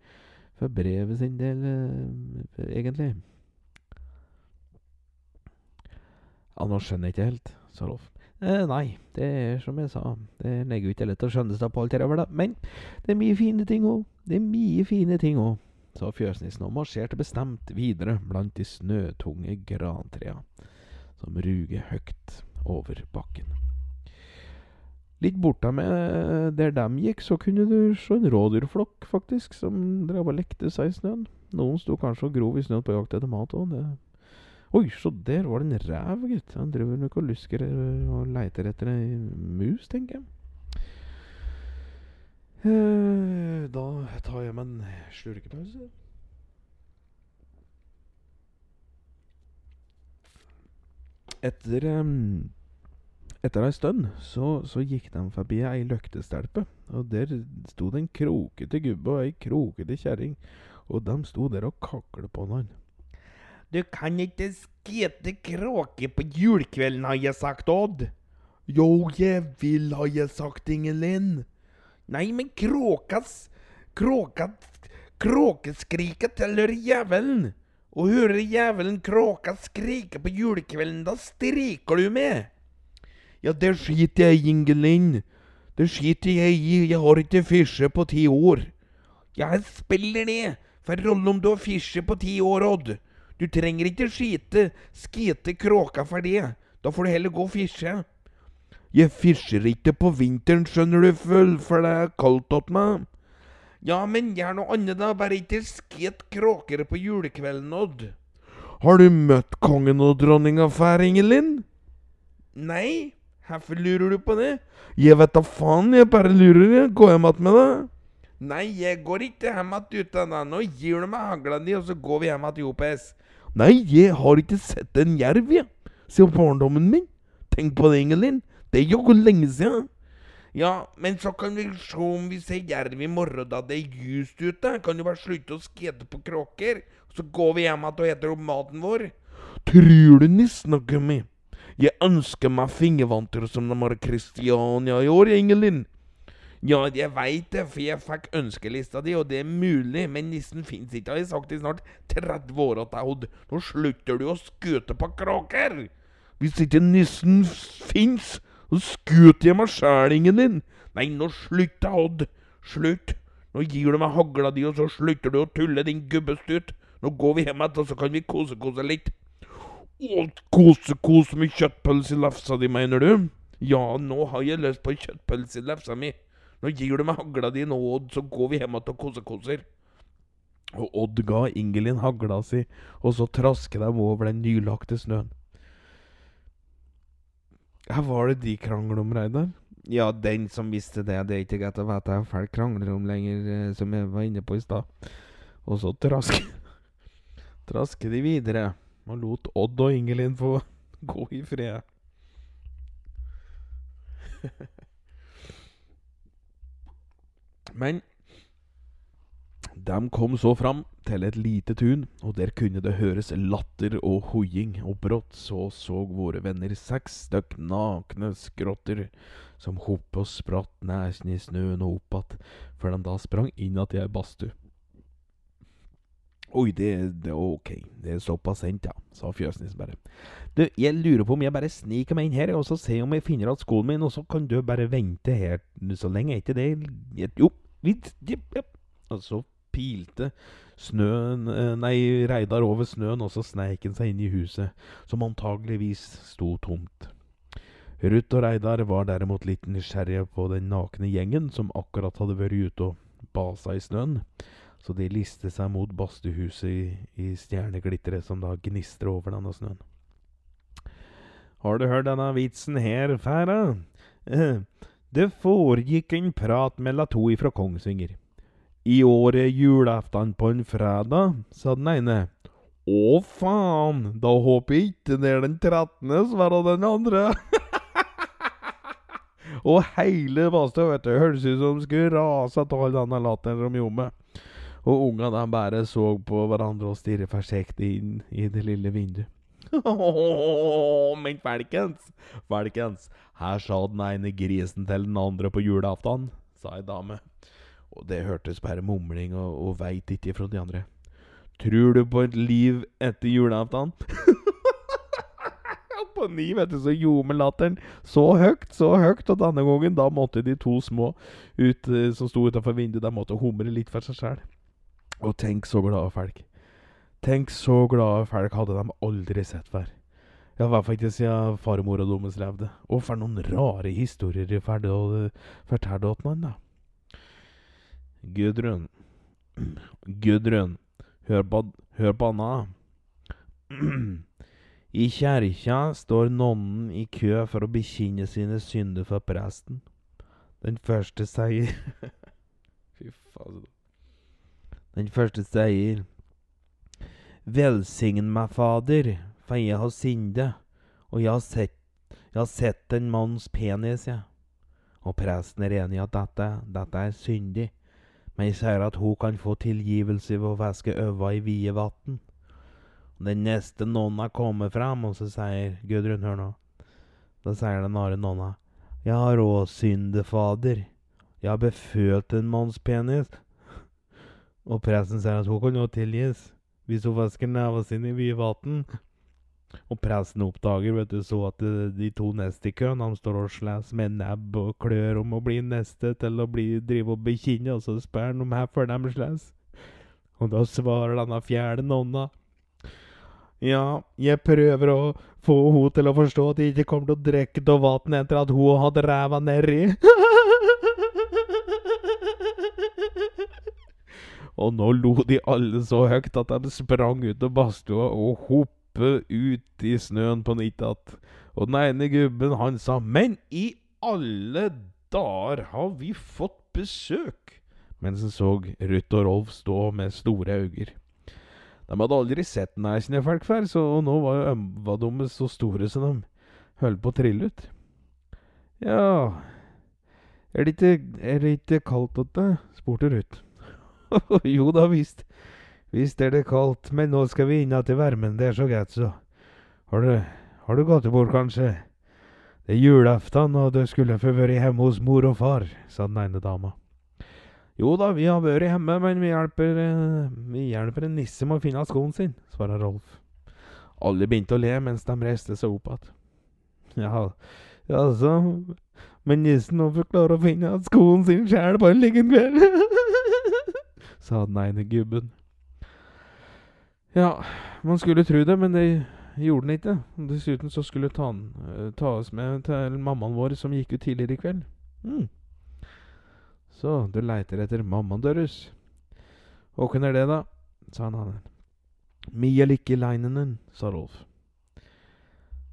for brevet sin del, uh, egentlig. Ja, nå skjønner jeg ikke helt, sa Rolf. Eh, nei, det er som jeg sa, det legger jo ikke lett å skjønne seg på alt det der, men det er mye fine ting òg. Det er mye fine ting òg, sa fjøsnissen og marsjerte bestemt videre blant de snøtunge grantrea som ruger høyt over bakken. Litt borte med eh, der de gikk, så kunne du se en rådyrflokk, faktisk, som drev og lekte seg i snøen. Noen sto kanskje og grov i snøen på jakt etter mat òg. Oi, så der var det en rev, gutt. Han driver nok og lusker eh, og leiter etter ei mus, tenker jeg. Eh, da tar jeg meg en slurkepause. Etter um etter ei stund så, så gikk de forbi ei løktestelpe, og der sto det en krokete gubbe og ei krokete kjerring, og de sto der og kaklet på han. Du kan ikke skete kråke på julekvelden, har jeg sagt, Odd. Jo, jeg vil, har jeg sagt, Ingelin. Nei, men kråkas Kråka Kråkeskriket tilhører jævelen. Og hører jævelen kråka skrike på julekvelden, da striker du med. Ja, det skiter jeg i, Ingelin. Det skiter jeg i, jeg har ikke fisje på ti år. Jeg spiller det, for rolle om du har fisje på ti år, Odd. Du trenger ikke skite, skite kråka for det. Da får du heller gå og fisje. Jeg fisjer ikke på vinteren, skjønner du, full, for det er kaldt åt meg. Ja, men gjør noe annet, da. Bare ikke sket kråker på julekvelden, Odd. Har du møtt kongen og dronninga før, Ingelin? Nei, hvorfor lurer du på det? Jeg vet da faen, jeg bare lurer. Jeg. Gå hjem igjen med deg. Nei, jeg går ikke hjem igjen uten deg. Nå gir du meg hagla di, og så går vi hjem igjen Jopes. Nei, jeg har ikke sett en jerv, jeg. Siden barndommen min. Tenk på det, Ingelin. Det er jo lenge siden. Ja, men så kan vi se om vi ser jerv i morgen da det er ljust ute. Kan du bare slutte å skete på kråker? Så går vi hjem igjen og spiser opp maten vår. Tror du nissen har kommet? Jeg ønsker meg fingervanter som de har i i år, Ingelin. Ja, jeg veit det, for jeg fikk ønskelista di, og det er mulig, men nissen fins ikke, har jeg sagt i snart 30 år til Odd. Nå slutter du å skute på kråker! Hvis ikke nissen fins, så skuter jeg meg sjæl, din. Nei, nå slutt Odd. Slutt. Nå gir du meg hagla di, og så slutter du å tulle, din gubbestut. Nå går vi hjem igjen, så kan vi kose-kose litt. Å, kose-kose med kjøttpølse i lefsa di, mener du? Ja, nå har jeg lyst på kjøttpølse i lefsa mi. Nå gir du meg hagla di nå, Odd, så går vi hjem igjen kose, koser. Og Odd ga Ingelin hagla si, og så trasket de over den nylagte snøen. Her var det de krangler om, Reidar? Ja, den som visste det. Det er ikke greit å vite hva folk krangler om lenger, eh, som jeg var inne på i stad. Og så trasker trasker de videre, og lot Odd og Ingelin få gå i fred. Men de kom så fram til et lite tun, og der kunne det høres latter og hoiing, og brått så så våre venner seks stykk nakne skrotter som hopp og spratt nesen i snøen og opp att, før de da sprang inn att i ei badstue. Oi, det, det ok, det er såpass sent, ja, sa fjøsnissen bare. Du, jeg lurer på om jeg bare sniker meg inn her, og så ser om jeg finner igjen skoen min, og så kan du bare vente her så lenge, er ikke det Jo, vidt, jep, jep. Og så pilte snøen Nei, Reidar over snøen, og så sneik han seg inn i huset, som antageligvis sto tomt. Ruth og Reidar var derimot litt nysgjerrige på den nakne gjengen som akkurat hadde vært ute og basa i snøen, så de lister seg mot badstuehuset i, i stjerneglitteret som da gnistrer over denne snøen. Har du hørt denne vitsen her, Færa? Det foregikk en prat mellom to ifra Kongsvinger. I år er julaften på en fredag, sa den ene. Å faen, da håper jeg ikke det er den 13., svarer den andre. Og hele badstua vet ut som skulle rase av all denne latteren de gjorde med. Og unga de bare så på hverandre og stirret forsiktig inn i det lille vinduet. Men folkens, folkens, her sa den ene grisen til den andre på julaften, sa ei dame. Og det hørtes bare mumling og, og veit ikke fra de andre. Tror du på et liv etter julaften? på ni, vet du, så ljomer latteren så høyt, så høyt, og denne gangen da måtte de to små ut, som sto utafor vinduet, de måtte humre litt for seg sjæl. Og tenk så glade folk. Tenk så glade folk hadde de aldri sett før. Ja, i hvert fall ikke siden farmor og deres levde. Og for noen rare historier de fortalte åt noen, da. Gudrun. Gudrun, hør på, hør på Anna. I kjerka står nonnen i kø for å bekjenne sine synder for presten. Den første sier Fy faen. Den første sier Velsign meg, Fader, for jeg har syndet, og jeg har sett, jeg har sett en manns penis, jeg. Og presten er enig i at dette, dette er syndig, men jeg sier at hun kan få tilgivelse ved å væske øva i vide vann. Den neste nonna kommer fram, og så sier Gudrun, hør nå. Da sier den andre nonna, jeg har òg syndefader. Jeg har befølt en manns penis. Og presten sier at hun kan jo tilgis hvis hun vasker nevene sin i vide. Og presten oppdager vet du, så at de, to køen de står og slåss med nebb og klør om å bli neste til å bli, drive og bekjenne, og så spør han om her før de slåss. Og da svarer denne fjerde nonna Ja, jeg prøver å få henne til å forstå at jeg ikke kommer til å drikke av vannet etter at hun har hatt ræva nedi. Og nå lo de alle så høyt at de sprang ut av badstua og hoppet ut i snøen på nytt igjen. Og den ene gubben, han sa Men i alle dager har vi fått besøk? Mens han så Ruth og Rolf stå med store øyne. De hadde aldri sett næsene folk før, så nå var jo ømva deres så store som de holdt på å trille ut. Ja Er det ikke, er det ikke kaldt åtte? spurte Ruth. jo da visst. Visst er det kaldt, men nå skal vi inn til varmen. Det er så greit, så. Har du, har du gått bort, kanskje? Det er julaften, og du skulle få vært hjemme hos mor og far, sa den ene dama. Jo da, vi har vært hjemme, men vi hjelper, eh, vi hjelper en nisse med å finne skoen sin, svarer Rolf. Alle begynte å le mens de reiste seg opp igjen. Ja, altså... men nissen må få klare å finne skoen sin sjæl på en liten kveld, sa den ene gubben. Ja, man skulle tro det, men det gjorde den ikke. Dessuten så skulle ta, eh, ta oss med til mammaen vår som gikk ut tidligere i kveld. Mm. Så du leiter etter mammaen deres? Åkken er det, da? sa han annen. Mia Lykke Leinenen, sa Rolf.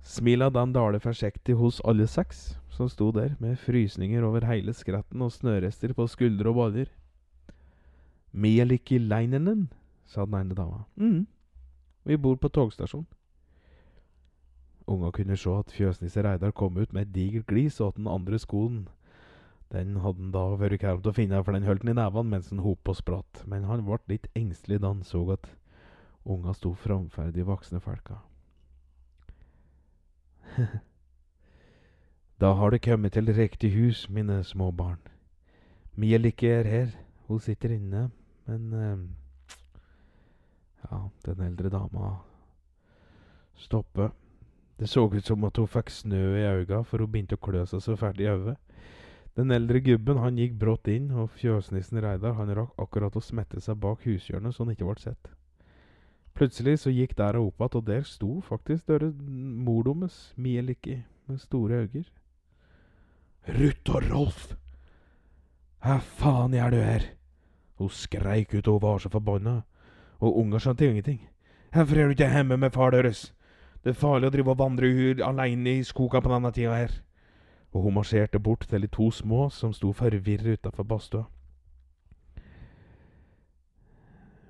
Smila dan daler forsiktig hos alle seks, som sto der med frysninger over hele skretten og snørester på skuldre og baller. Leinenen, sa den ene dama. mm. Vi bor på togstasjonen. Unga kunne se at fjøsnisse Reidar kom ut med et digert glis, og at den andre skoen den hadde han da vært kram å finne, for den holdt han i nevene mens han hop og spratt. Men han ble litt engstelig da han så at unga sto framfor de voksne folka. da har det kommet til riktig hus, mine små barn. Mia Lykke er her, hun sitter inne, men eh, Ja, den eldre dama stopper. Det så ut som at hun fikk snø i øynene, for hun begynte å klø seg så fælt i øyet. Den eldre gubben han gikk brått inn, og fjøsnissen Reidar han rakk akkurat å smette seg bak hushjørnet så han ikke ble sett. Plutselig så gikk døra opp igjen, og der sto faktisk døra mor deres, Mie Likki, med store øyne. Ruth og Rolf! Hva faen gjør du her? Hun skreik ut og var så forbanna, og unga skjønte ingenting. Hvorfor er du ikke hjemme med far deres? Det er farlig å drive og vandre ut aleine i skogen på denne tida her og hun marsjerte bort til de to små som sto forvirret utafor badstua.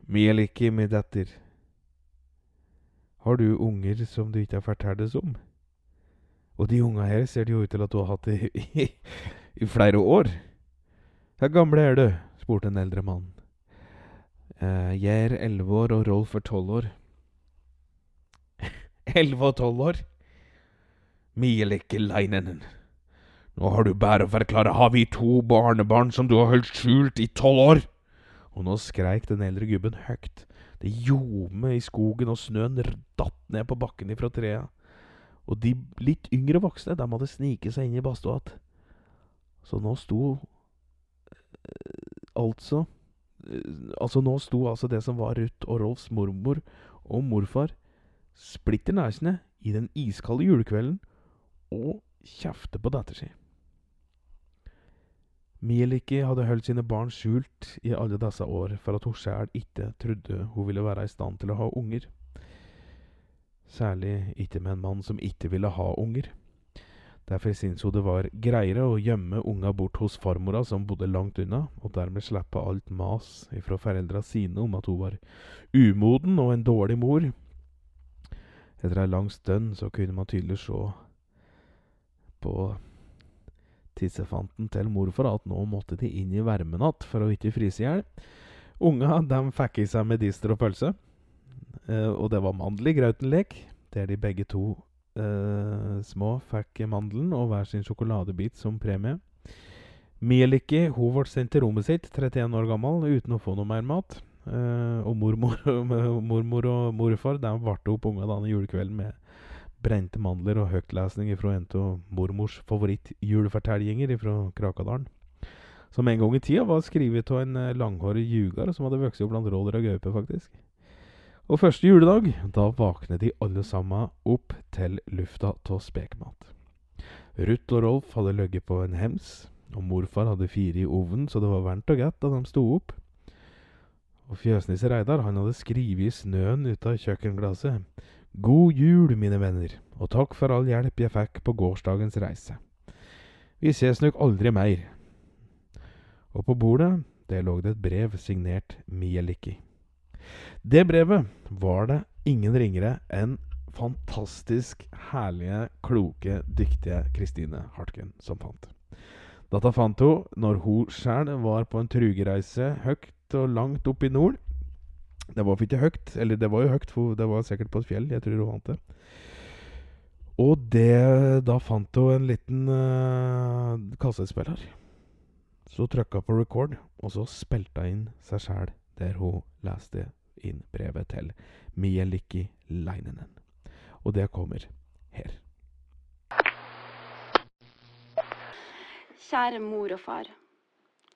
Mieliki, mi datter, har du unger som du ikke har fortalt om? Og de unga her ser det jo ut til at du har hatt det i, i flere år. Hvor gammel er du? spurte en eldre mann. Eh, jeg er elleve år, og Rolf er tolv år. Elleve og tolv år? Lykke Leinenen. Nå har du bare å forklare, har vi to barnebarn som du har holdt skjult i tolv år? Og nå skreik den eldre gubben høyt. Det ljome i skogen, og snøen datt ned på bakken ifra trea. Og de litt yngre voksne, de hadde sniket seg inn i badstua. Så nå sto altså Altså, nå sto altså det som var Ruth og Rolfs mormor og morfar splitter næsene i den iskalde julekvelden og kjefter på datter si. Mielike hadde holdt sine barn skjult i alle disse år for at hun sjæl ikke trodde hun ville være i stand til å ha unger. Særlig ikke med en mann som ikke ville ha unger. Derfor syntes hun det var greiere å gjemme unga bort hos farmora som bodde langt unna, og dermed slippe alt mas ifra foreldra sine om at hun var umoden og en dårlig mor. Etter ei lang stund så kunne man tydelig se på tissefanten til morfar at nå måtte de inn i varmen igjen for å ikke fryse i hjel. Unga de fikk i seg medister og pølse. Eh, og det var mandel i grauten-lek, der de begge to eh, små fikk mandelen og hver sin sjokoladebit som premie. Mieliki hun ble sendt til rommet sitt, 31 år gammel, uten å få noe mer mat. Eh, og mormor, mormor og morfar de varte opp unga denne julekvelden med brente mandler og høytlesning fra en av mormors favorittjulefortellinger fra Krakadalen. Som en gang i tida var skrevet av en eh, langhåret ljuger som hadde vokst opp blant rådyr og gaupe, faktisk. Og første juledag, da våkner de alle sammen opp til lufta av spekmat. Ruth og Rolf hadde ligget på en hems, og morfar hadde fire i ovnen, så det var varmt og godt da de sto opp. Og fjøsnisse Reidar han hadde skrevet i snøen ut av kjøkkenglasset. God jul, mine venner, og takk for all hjelp jeg fikk på gårsdagens reise. Vi ses nok aldri mer. Og på bordet, der lå det et brev signert Mieliki. Det brevet var det ingen ringere enn fantastisk herlige, kloke, dyktige Kristine Hartgen som fant. Dette fant hun når hun sjøl var på en trugereise høyt og langt opp i nord. Det var ikke høyt, eller det var jo høyt, for det var sikkert på et fjell. Jeg tror hun vant det. Og det, da fant hun en liten uh, kassettspiller. Så trykka på record, og så spilte hun inn seg sjæl der hun leste inn brevet til Mielikki Leinenen. Og det kommer her. Kjære mor og far.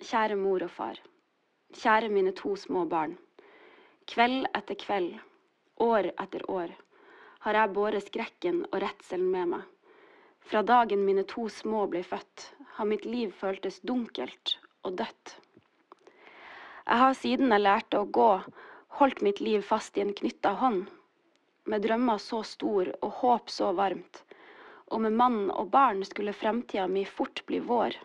Kjære mor og far. Kjære mine to små barn. Kveld etter kveld, år etter år, har jeg båret skrekken og redselen med meg. Fra dagen mine to små ble født, har mitt liv føltes dunkelt og dødt. Jeg har siden jeg lærte å gå, holdt mitt liv fast i en knytta hånd. Med drømmer så stor og håp så varmt, og med mann og barn skulle fremtida mi fort bli vår.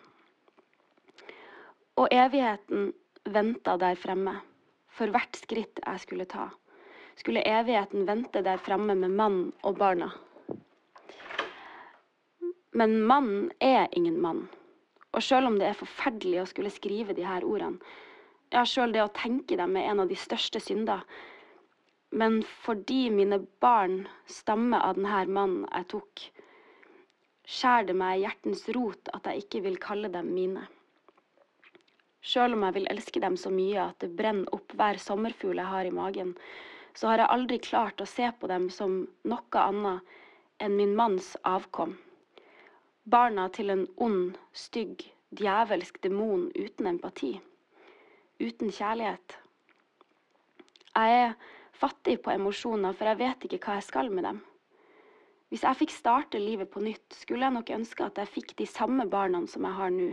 Og evigheten venta der fremme, for hvert skritt jeg skulle ta. Skulle evigheten vente der fremme med mann og barna. Men mannen er ingen mann. Og sjøl om det er forferdelig å skulle skrive de her ordene, ja, sjøl det å tenke dem er en av de største synder, men fordi mine barn stammer av denne mannen jeg tok, skjærer det meg i hjertens rot at jeg ikke vil kalle dem mine. Sjøl om jeg vil elske dem så mye at det brenner opp hver sommerfugl jeg har i magen, så har jeg aldri klart å se på dem som noe annet enn min manns avkom. Barna til en ond, stygg, djevelsk demon uten empati. Uten kjærlighet. Jeg er fattig på emosjoner, for jeg vet ikke hva jeg skal med dem. Hvis jeg fikk starte livet på nytt, skulle jeg nok ønske at jeg fikk de samme barna som jeg har nå.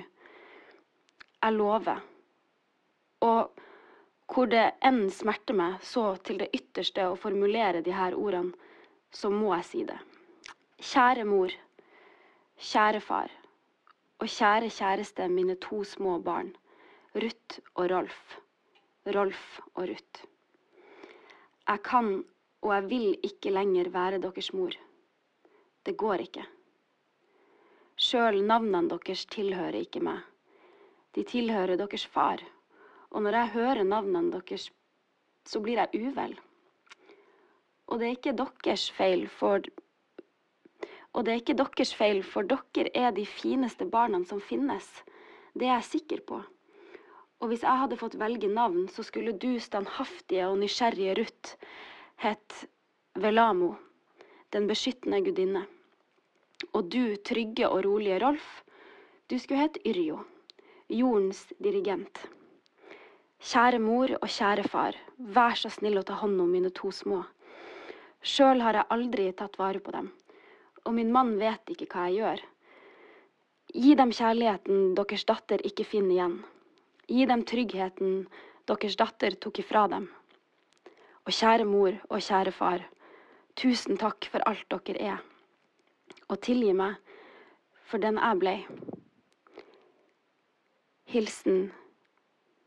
Jeg lover. Og hvor det enn smerter meg så til det ytterste å formulere de her ordene, så må jeg si det. Kjære mor, kjære far, og kjære kjæreste mine to små barn, Ruth og Rolf. Rolf og Ruth. Jeg kan og jeg vil ikke lenger være deres mor. Det går ikke. Sjøl navnene deres tilhører ikke meg. De tilhører deres far. Og når jeg hører navnene deres, så blir jeg uvel. Og det er ikke deres feil, for Og det er ikke deres feil, for dere er de fineste barna som finnes. Det er jeg sikker på. Og hvis jeg hadde fått velge navn, så skulle du standhaftige og nysgjerrige Ruth het Velamo, den beskyttende gudinne. Og du trygge og rolige Rolf, du skulle hett Yrjo, jordens dirigent. Kjære mor og kjære far, vær så snill å ta hånd om mine to små. Sjøl har jeg aldri tatt vare på dem, og min mann vet ikke hva jeg gjør. Gi dem kjærligheten deres datter ikke finner igjen. Gi dem tryggheten deres datter tok ifra dem. Og kjære mor og kjære far, tusen takk for alt dere er. Og tilgi meg for den jeg blei. Hilsen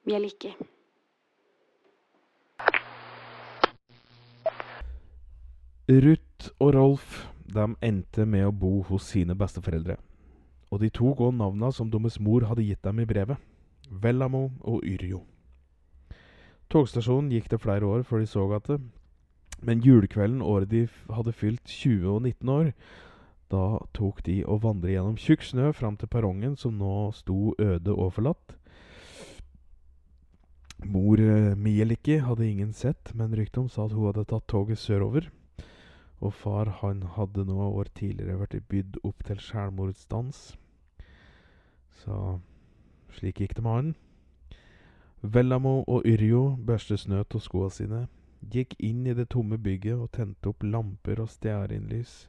Mjeliki. Ruth og Rolf de endte med å bo hos sine besteforeldre. Og de tok òg navnene som deres mor hadde gitt dem i brevet. Vellamo og Yrjo. Togstasjonen gikk det flere år før de så at det. Men julekvelden året de hadde fylt 20 og 19 år, da tok de å vandre gjennom tjukk snø fram til perrongen som nå sto øde og forlatt. Mor eh, Mielikki hadde ingen sett, men ryktet om sa at hun hadde tatt toget sørover. Og far han hadde noen år tidligere vært bydd opp til selvmordsdans. Så slik gikk det med han. Vellamo og Yrjo børstet snø av skoene sine, gikk inn i det tomme bygget og tente opp lamper og stearinlys.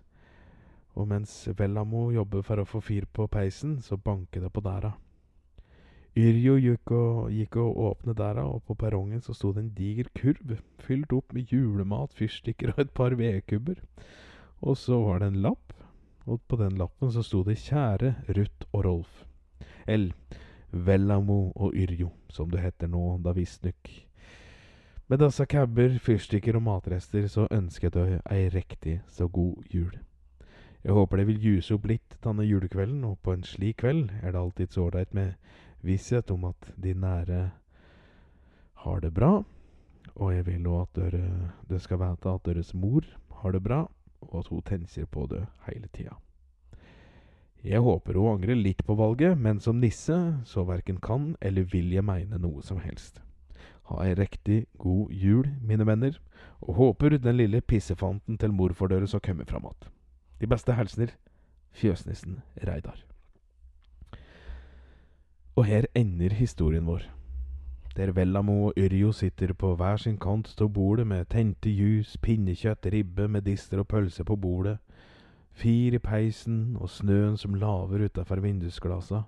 Og mens Vellamo jobbet for å få fyr på peisen, så banket det på dæra. Yrjo gikk og, gikk og åpnet dæra, og på perrongen så sto det en diger kurv fylt opp med julemat, fyrstikker og et par vedkubber. Og så var det en lapp, og på den lappen så sto det 'Kjære Ruth og Rolf'. L. Vellamo og Yrjo, som det heter nå, da visstnok. Med disse cabber, fyrstikker og matrester så ønsket jeg ei riktig så god jul. Jeg håper det vil juse opp litt denne julekvelden, og på en slik kveld er det alltid så ålreit med visshet om at de nære har det bra. Og jeg vil òg at dere, dere skal vite at deres mor har det bra, og at hun tenker på det hele tida. Jeg håper hun angrer litt på valget, men som nisse så verken kan eller vil jeg mene noe som helst. Ha ei riktig god jul, mine venner, og håper den lille pissefanten til morfar deres har kommet fram att. De beste hilsener Fjøsnissen Reidar. Og her ender historien vår. Der Vellamo og Yrjo sitter på hver sin kant av bordet med tente ljus, pinnekjøtt, ribbe, medister og pølse på bordet, fyr i peisen og snøen som laver utafor vindusglasa.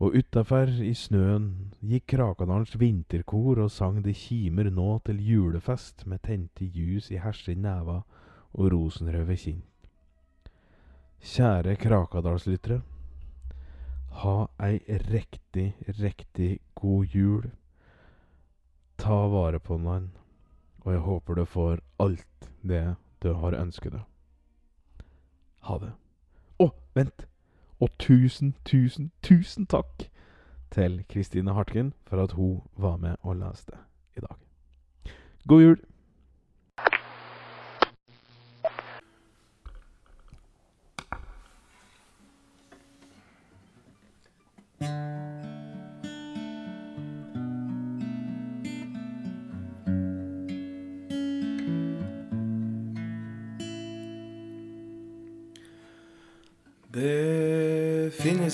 Og utafor i snøen gikk Krakadalens vinterkor og sang Det kimer nå til julefest med tente ljus i hersin neva og rosenrøde kinn. Kjære Krakadalslyttere. Ha ei riktig, riktig god jul. Ta vare på den, og jeg håper du får alt det du har ønsket deg. Ha det. Å, vent! Og tusen, tusen, tusen takk til Kristine Hartgen for at hun var med og leste i dag. God jul!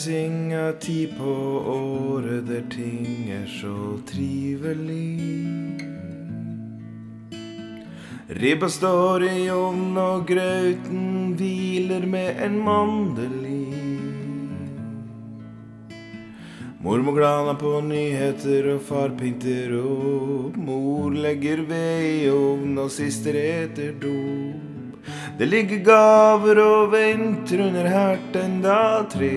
Finnes tid på året der ting er så trivelig. Ribba står i ovnen og grauten hviler med en mandel i. Mormor glaner på nyheter og far pynter opp. Mor legger ved i ovnen og sister eter dop. Det ligger gaver og venter under hertenda tre.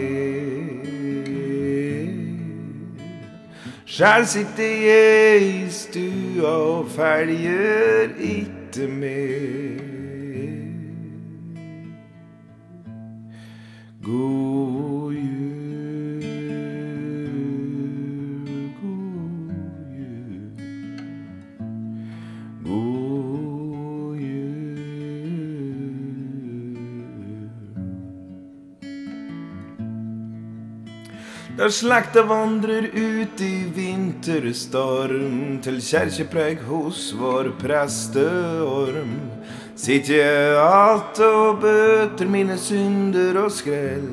Sjæl sitter jeg i stua og følger itte med. God jul, Der slekta vandrer ut i vinterstorm til kjerkepreg hos vår presteorm. Sitter jeg alt og bøter mine synder og skrell.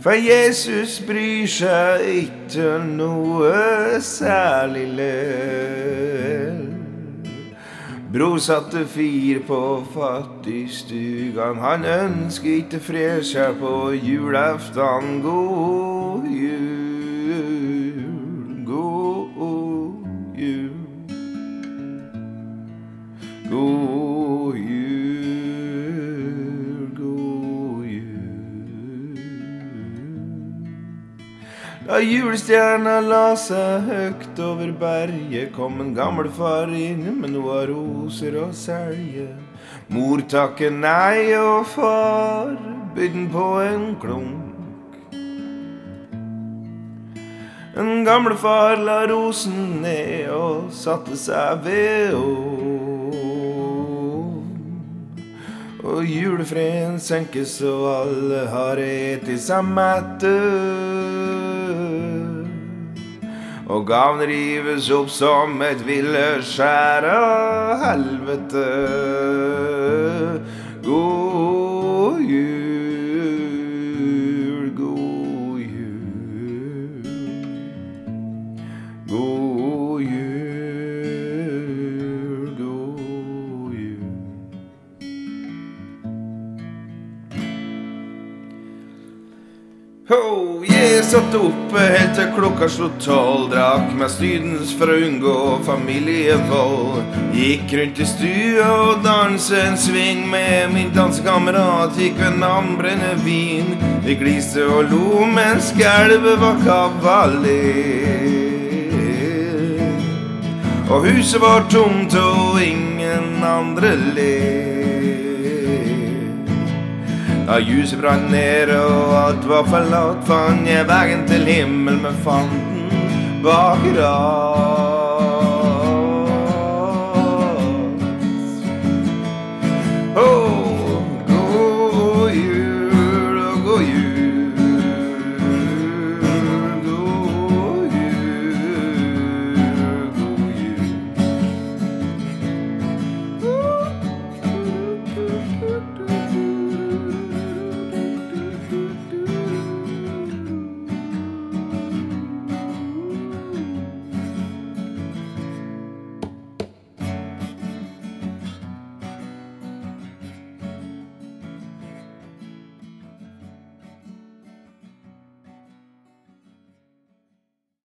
For Jesus bryr seg ikke noe særlig lell. Bror satte fyr på fattigstugan. Han ønsker ikke fredskjær på julaftan. God jul, god jul. God Da julestjerna la seg høgt over berget, kom en gammel far inn med noe av roser å selge. Mor takker nei, og far bydde på en klunk. En gamle far la rosen ned og satte seg ved ovn. Og julefreden senkes og alle har eti seg mette. Og gaven rives opp som et villeskjær av helvete. God jul, god jul. God jul, god jul. Ho, jeg satt oppe helt til klokka slo tolv. Drakk meg stydens for å unngå familievold. Gikk rundt i stua og danset en sving med min dansekamerat. Gikk ved navn brennevin. Vi gliste og lo mens gulvet var kavaler. Og huset var tomt og ingen andre ler. Da ljuset brant ned og alt var forlatt, fant jeg veien til himmel fant den bak rattet.